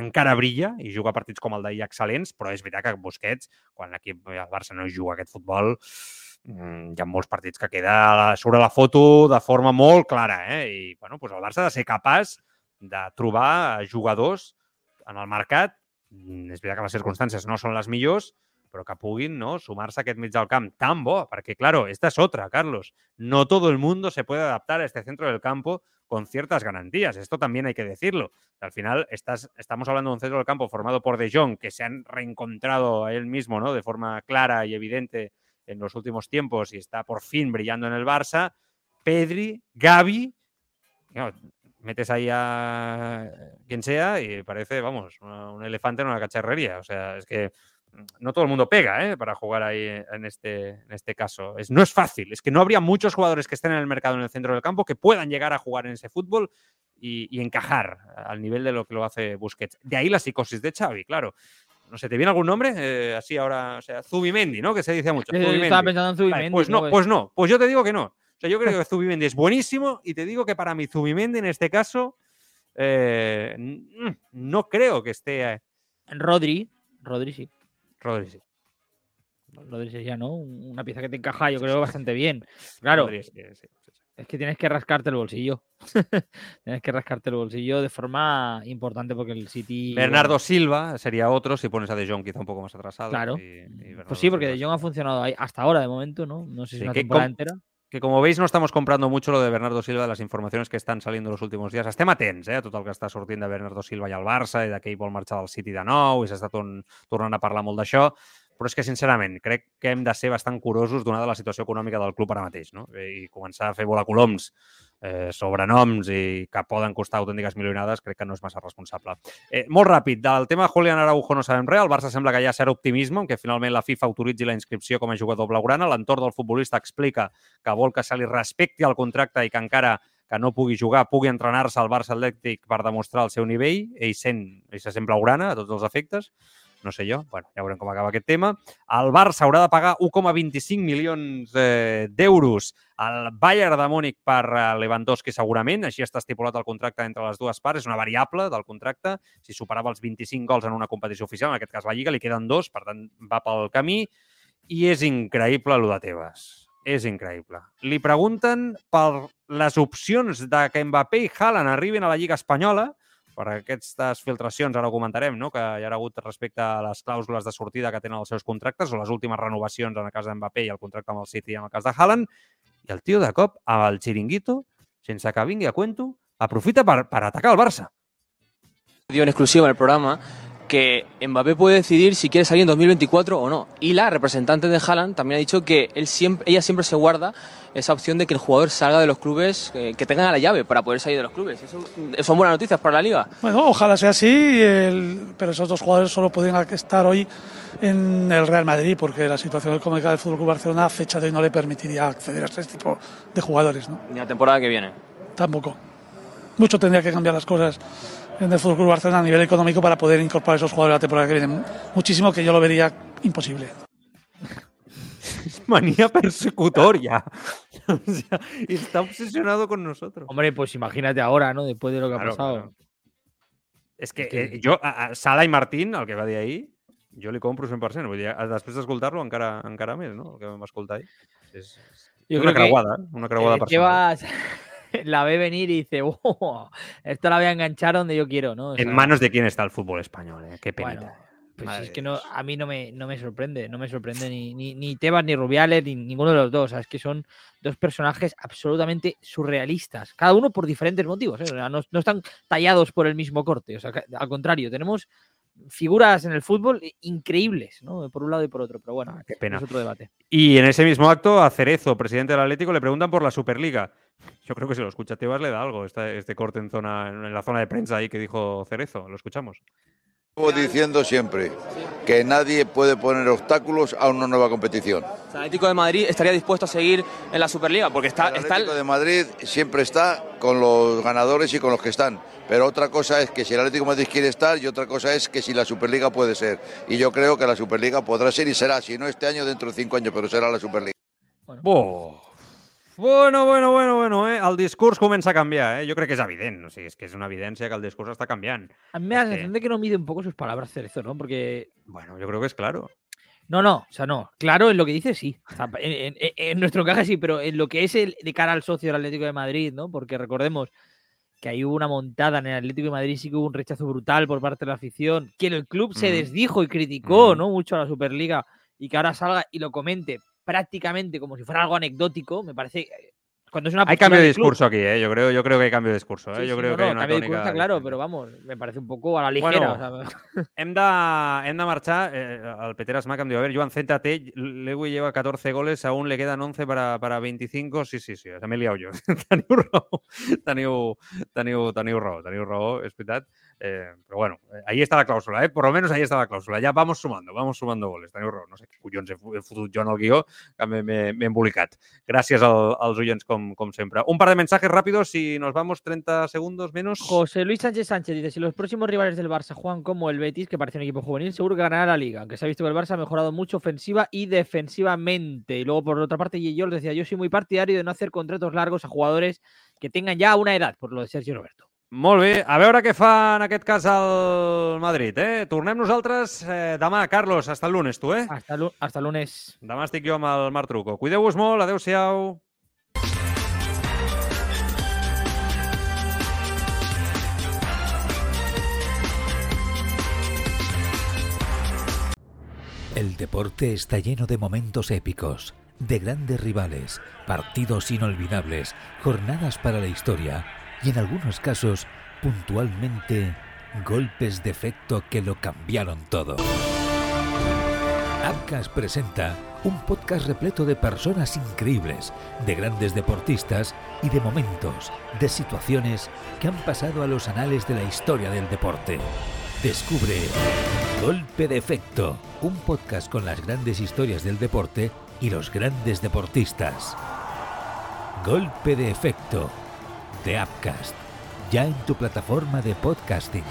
Speaker 1: encara brilla i juga partits com el d'ahir excel·lents, però és veritat que Busquets, quan l'equip, el Barça no juga aquest futbol, mm, hi ha molts partits que queda sobre la foto de forma molt clara, eh? I, bueno, doncs el Barça ha de ser capaç de trobar jugadors en el mercat, mm, és veritat que les circumstàncies no són les millors, però que puguin no, sumar-se a aquest mig del camp tan bo, perquè, claro, esta es otra, Carlos. No todo el mundo se puede adaptar a este centro del campo con ciertas garantías. Esto también hay que decirlo. Al final estás, estamos hablando de un centro del campo formado por De Jong, que se han reencontrado a él mismo ¿no? de forma clara y evidente en los últimos tiempos y está por fin brillando en el Barça. Pedri, no, metes ahí a quien sea y parece, vamos, un elefante en una cacharrería. O sea, es que no todo el mundo pega ¿eh? para jugar ahí en este, en este caso. Es, no es fácil, es que no habría muchos jugadores que estén en el mercado en el centro del campo que puedan llegar a jugar en ese fútbol y, y encajar al nivel de lo que lo hace Busquets. De ahí la psicosis de Xavi, claro. No sé, ¿te viene algún nombre? Eh, así ahora, o sea, Zubimendi, ¿no? Que se dice mucho.
Speaker 3: Eh, yo estaba pensando en
Speaker 1: Vale,
Speaker 3: Zubimendi.
Speaker 1: pues no, pues no. Pues yo te digo que no. O sea, yo creo que Zubimendi es buenísimo y te digo que para mí Zubimendi en este caso eh, no creo que esté...
Speaker 3: Rodri, Rodri sí.
Speaker 1: Rodri
Speaker 3: sería, ¿no? Una pieza que te encaja, yo creo, bastante bien. Claro,
Speaker 1: sí, sí,
Speaker 3: es que tienes que rascarte el bolsillo. tienes que rascarte el bolsillo de forma importante porque el City.
Speaker 1: Bernardo Silva sería otro si pones a De Jong quizá un poco más atrasado.
Speaker 3: Claro.
Speaker 1: y- y Bernardo
Speaker 3: Pues sí, porque De Jong ha funcionado ahí hasta ahora de momento, ¿no? No sé si
Speaker 1: Sí,
Speaker 3: una temporada entera.
Speaker 1: Que como veis no estamos comprando mucho lo de Bernardo Silva de las informaciones que estan salint los últimos dies. Estem atents eh, a tot el que està sortint de Bernardo Silva i el Barça i de que ell vol marxar del City de nou i s'està torn, tornant a parlar molt d'això. Però és que, sincerament, crec que hem de ser bastant curosos donada la situació econòmica del club ara mateix, no? I començar a fer volar coloms eh, sobrenoms i que poden costar autèntiques milionades, crec que no és massa responsable. Eh, molt ràpid, del tema Julián Araujo no sabem res. El Barça sembla que hi ha cert optimisme en finalment la FIFA autoritzi la inscripció com a jugador blaugrana. L'entorn del futbolista explica que vol que se li respecti el contracte i que encara que no pugui jugar, pugui entrenar-se al Barça Atlètic per demostrar el seu nivell. Ell sent, ell se sent blaugrana a tots els efectes. No sé jo, bueno, ja veurem com acaba aquest tema. El Barça haurà de pagar 1,25 milions eh, d'euros al Bayern de Múnich per eh, Lewandowski segurament. Així està estipulat el contracte entre les dues parts. És una variable del contracte. Si superava els 25 gols en una competició oficial, en aquest cas la Lliga, li queden dos, per tant va pel camí. I és increïble el de Tebas. És increïble. Li pregunten per les opcions de que Mbappé i Haaland arribin a la Lliga Espanyola, per aquestes filtracions, ara ho comentarem, no? que hi ha hagut respecte a les clàusules de sortida que tenen els seus contractes o les últimes renovacions en el cas d'Mbappé i el contracte amb el City en el cas de Haaland, i el tio de cop, al xiringuito, sense que vingui a cuento, aprofita per, per atacar el Barça.
Speaker 5: dio en exclusiva en el programa que Mbappé puede decidir si quiere salir en 2024 o no. Y la representante de Haaland también ha dicho que él siempre, ella siempre se guarda esa opción de que el jugador salga de los clubes, eh, que tengan a la llave para poder salir de los clubes. Eso son buenas noticias para la liga.
Speaker 6: Bueno, ojalá sea así, el- pero esos dos jugadores solo podrían estar hoy en el Real Madrid porque la situación económica del Fútbol Club Barcelona a fecha de hoy no le permitiría acceder a este tipo de jugadores, ¿no?
Speaker 5: Ni la temporada que viene.
Speaker 6: Tampoco. Mucho tendría que cambiar las cosas en el Fútbol Club Barcelona a nivel económico para poder incorporar esos jugadores la temporada que viene. Muchísimo que yo lo vería imposible.
Speaker 1: Manía persecutoria. o sea, está obsesionado con nosotros.
Speaker 3: Hombre, pues imagínate ahora, ¿no? Después de lo que
Speaker 1: Claro,
Speaker 3: ha pasado.
Speaker 1: claro. És que, eh, a, a Sala i Martín, el que va dir ahir, jo li compro 100%. Vull dir, a- després d'escoltar-lo encara, encara més, no? El que vam escoltar ahir. És, és
Speaker 3: Yo
Speaker 1: una creuada, eh? una creuada
Speaker 3: Eh,
Speaker 1: personal.
Speaker 3: Tebas, la ve venir y dice, oh, esto la voy a enganchar donde yo quiero, ¿no? O
Speaker 1: En manos de quién está el fútbol español, ¿eh? Qué penita.
Speaker 3: Bueno, pues
Speaker 1: Madre
Speaker 3: es que no, a mí no me, no me sorprende, no me sorprende ni, ni, ni Tebas ni Rubiales, ni ninguno de los dos. O sea, es que son dos personajes absolutamente surrealistas, cada uno por diferentes motivos. ¿eh? O sea, no, no están tallados por el mismo corte. O sea, que- al contrario, tenemos figuras en el fútbol increíbles, ¿no? Por un lado y por otro. Pero bueno,
Speaker 1: Ah, qué pena.
Speaker 3: es otro debate.
Speaker 1: Y en ese mismo acto, a Cerezo, presidente del Atlético, le preguntan por la Superliga. Yo creo que si lo escucha Tebas le da algo este, este corte en, zona, en la zona de prensa ahí que dijo Cerezo. Lo escuchamos.
Speaker 7: Llevo diciendo siempre que nadie puede poner obstáculos a una nueva competición.
Speaker 5: El Atlético de Madrid estaría dispuesto a seguir en la Superliga porque está,
Speaker 7: el
Speaker 5: está el-
Speaker 7: Atlético de Madrid siempre está con los ganadores y con los que están. Pero otra cosa es que si el Atlético de Madrid quiere estar y otra cosa es que si la Superliga puede ser. Y yo creo que la Superliga podrá ser y será, si no este año, dentro de cinco años, pero será la Superliga.
Speaker 1: Bo. Bueno, bueno, bueno, bueno, eh? el discurs comença a canviar, eh? Jo crec que és evident, o sigui, és que és una evidència que el discurs està canviant.
Speaker 3: A mí me da la sensación de que no mide un poco sus palabras Cerezo, ¿no? Porque
Speaker 1: Bueno, yo creo que es claro.
Speaker 3: No, no, o sea, no. Claro, en lo que dice sí. O sea, en, en- en nuestro caso sí, pero en lo que es el de cara al socio del Atlético de Madrid, ¿no? Porque recordemos que ahí hubo una montada en el Atlético de Madrid, sí que hubo un rechazo brutal por parte de la afición, que el club se desdijo y criticó. ¿no? Mucho a la Superliga y que ahora salga y lo comente prácticamente como si fuera algo anecdótico, me parece. eh, Cuando es una
Speaker 1: Hay cambio de
Speaker 3: club.
Speaker 1: discurso aquí, ¿eh? Yo creo, yo creo que hay cambio de discurso, ¿eh?
Speaker 3: Sí,
Speaker 1: yo
Speaker 3: sí,
Speaker 1: creo
Speaker 3: no,
Speaker 1: que hay
Speaker 3: no,
Speaker 1: una
Speaker 3: cambio de discurso está claro, pero vamos, me parece un poco a la ligera.
Speaker 1: Bueno,
Speaker 3: o sea,
Speaker 1: Hem de, hem de marxar. Eh, el Peter Smack em diu, a ver, Joan, céntate, Lewy lleva 14 goles, aún le quedan 11 para, para 25. Sí, sí, sí, m'he liat jo. teniu raó, teniu, teniu, teniu raó, teniu raó, és veritat. Eh, però bueno, eh, ahí está la clàusula, eh? Por lo menos ahí está la clàusula. Ya vamos sumando, vamos sumando goles. Raó. No sé collons he, he fotut jo en el guió, que m'he- embolicat. Gràcies al, als oients, com. Un par de mensajes rápidos y nos vamos 30 segundos menos.
Speaker 3: José Luis Sánchez Sánchez dice, si los próximos rivales del Barça juegan como el Betis, que parece un equipo juvenil, seguro que ganará la liga, aunque se ha visto que el Barça ha mejorado mucho ofensiva y defensivamente. Y luego, por otra parte, yo decía, yo soy muy partidario de no hacer contratos largos a jugadores que tengan ya una edad, por lo de Sergio Roberto.
Speaker 1: Molt bé, a veure què fa en aquest cas el Madrid, eh? Tornem nosaltres eh, demà, Carlos, hasta el lunes, tu, eh?
Speaker 3: Hasta, hasta el lunes.
Speaker 1: Demà estic jo amb el Marc Truco. Cuideu-vos molt, adeu-siau.
Speaker 4: El deporte está lleno de momentos épicos, de grandes rivales, partidos inolvidables, jornadas para la historia y en algunos casos, puntualmente, golpes de efecto que lo cambiaron todo. Abcas presenta un podcast repleto de personas increíbles, de grandes deportistas y de momentos, de situaciones que han pasado a los anales de la historia del deporte. Descubre Golpe de Efecto, un podcast con las grandes historias del deporte y los grandes deportistas. Golpe de Efecto, de Upcast, ya en tu plataforma de podcasting.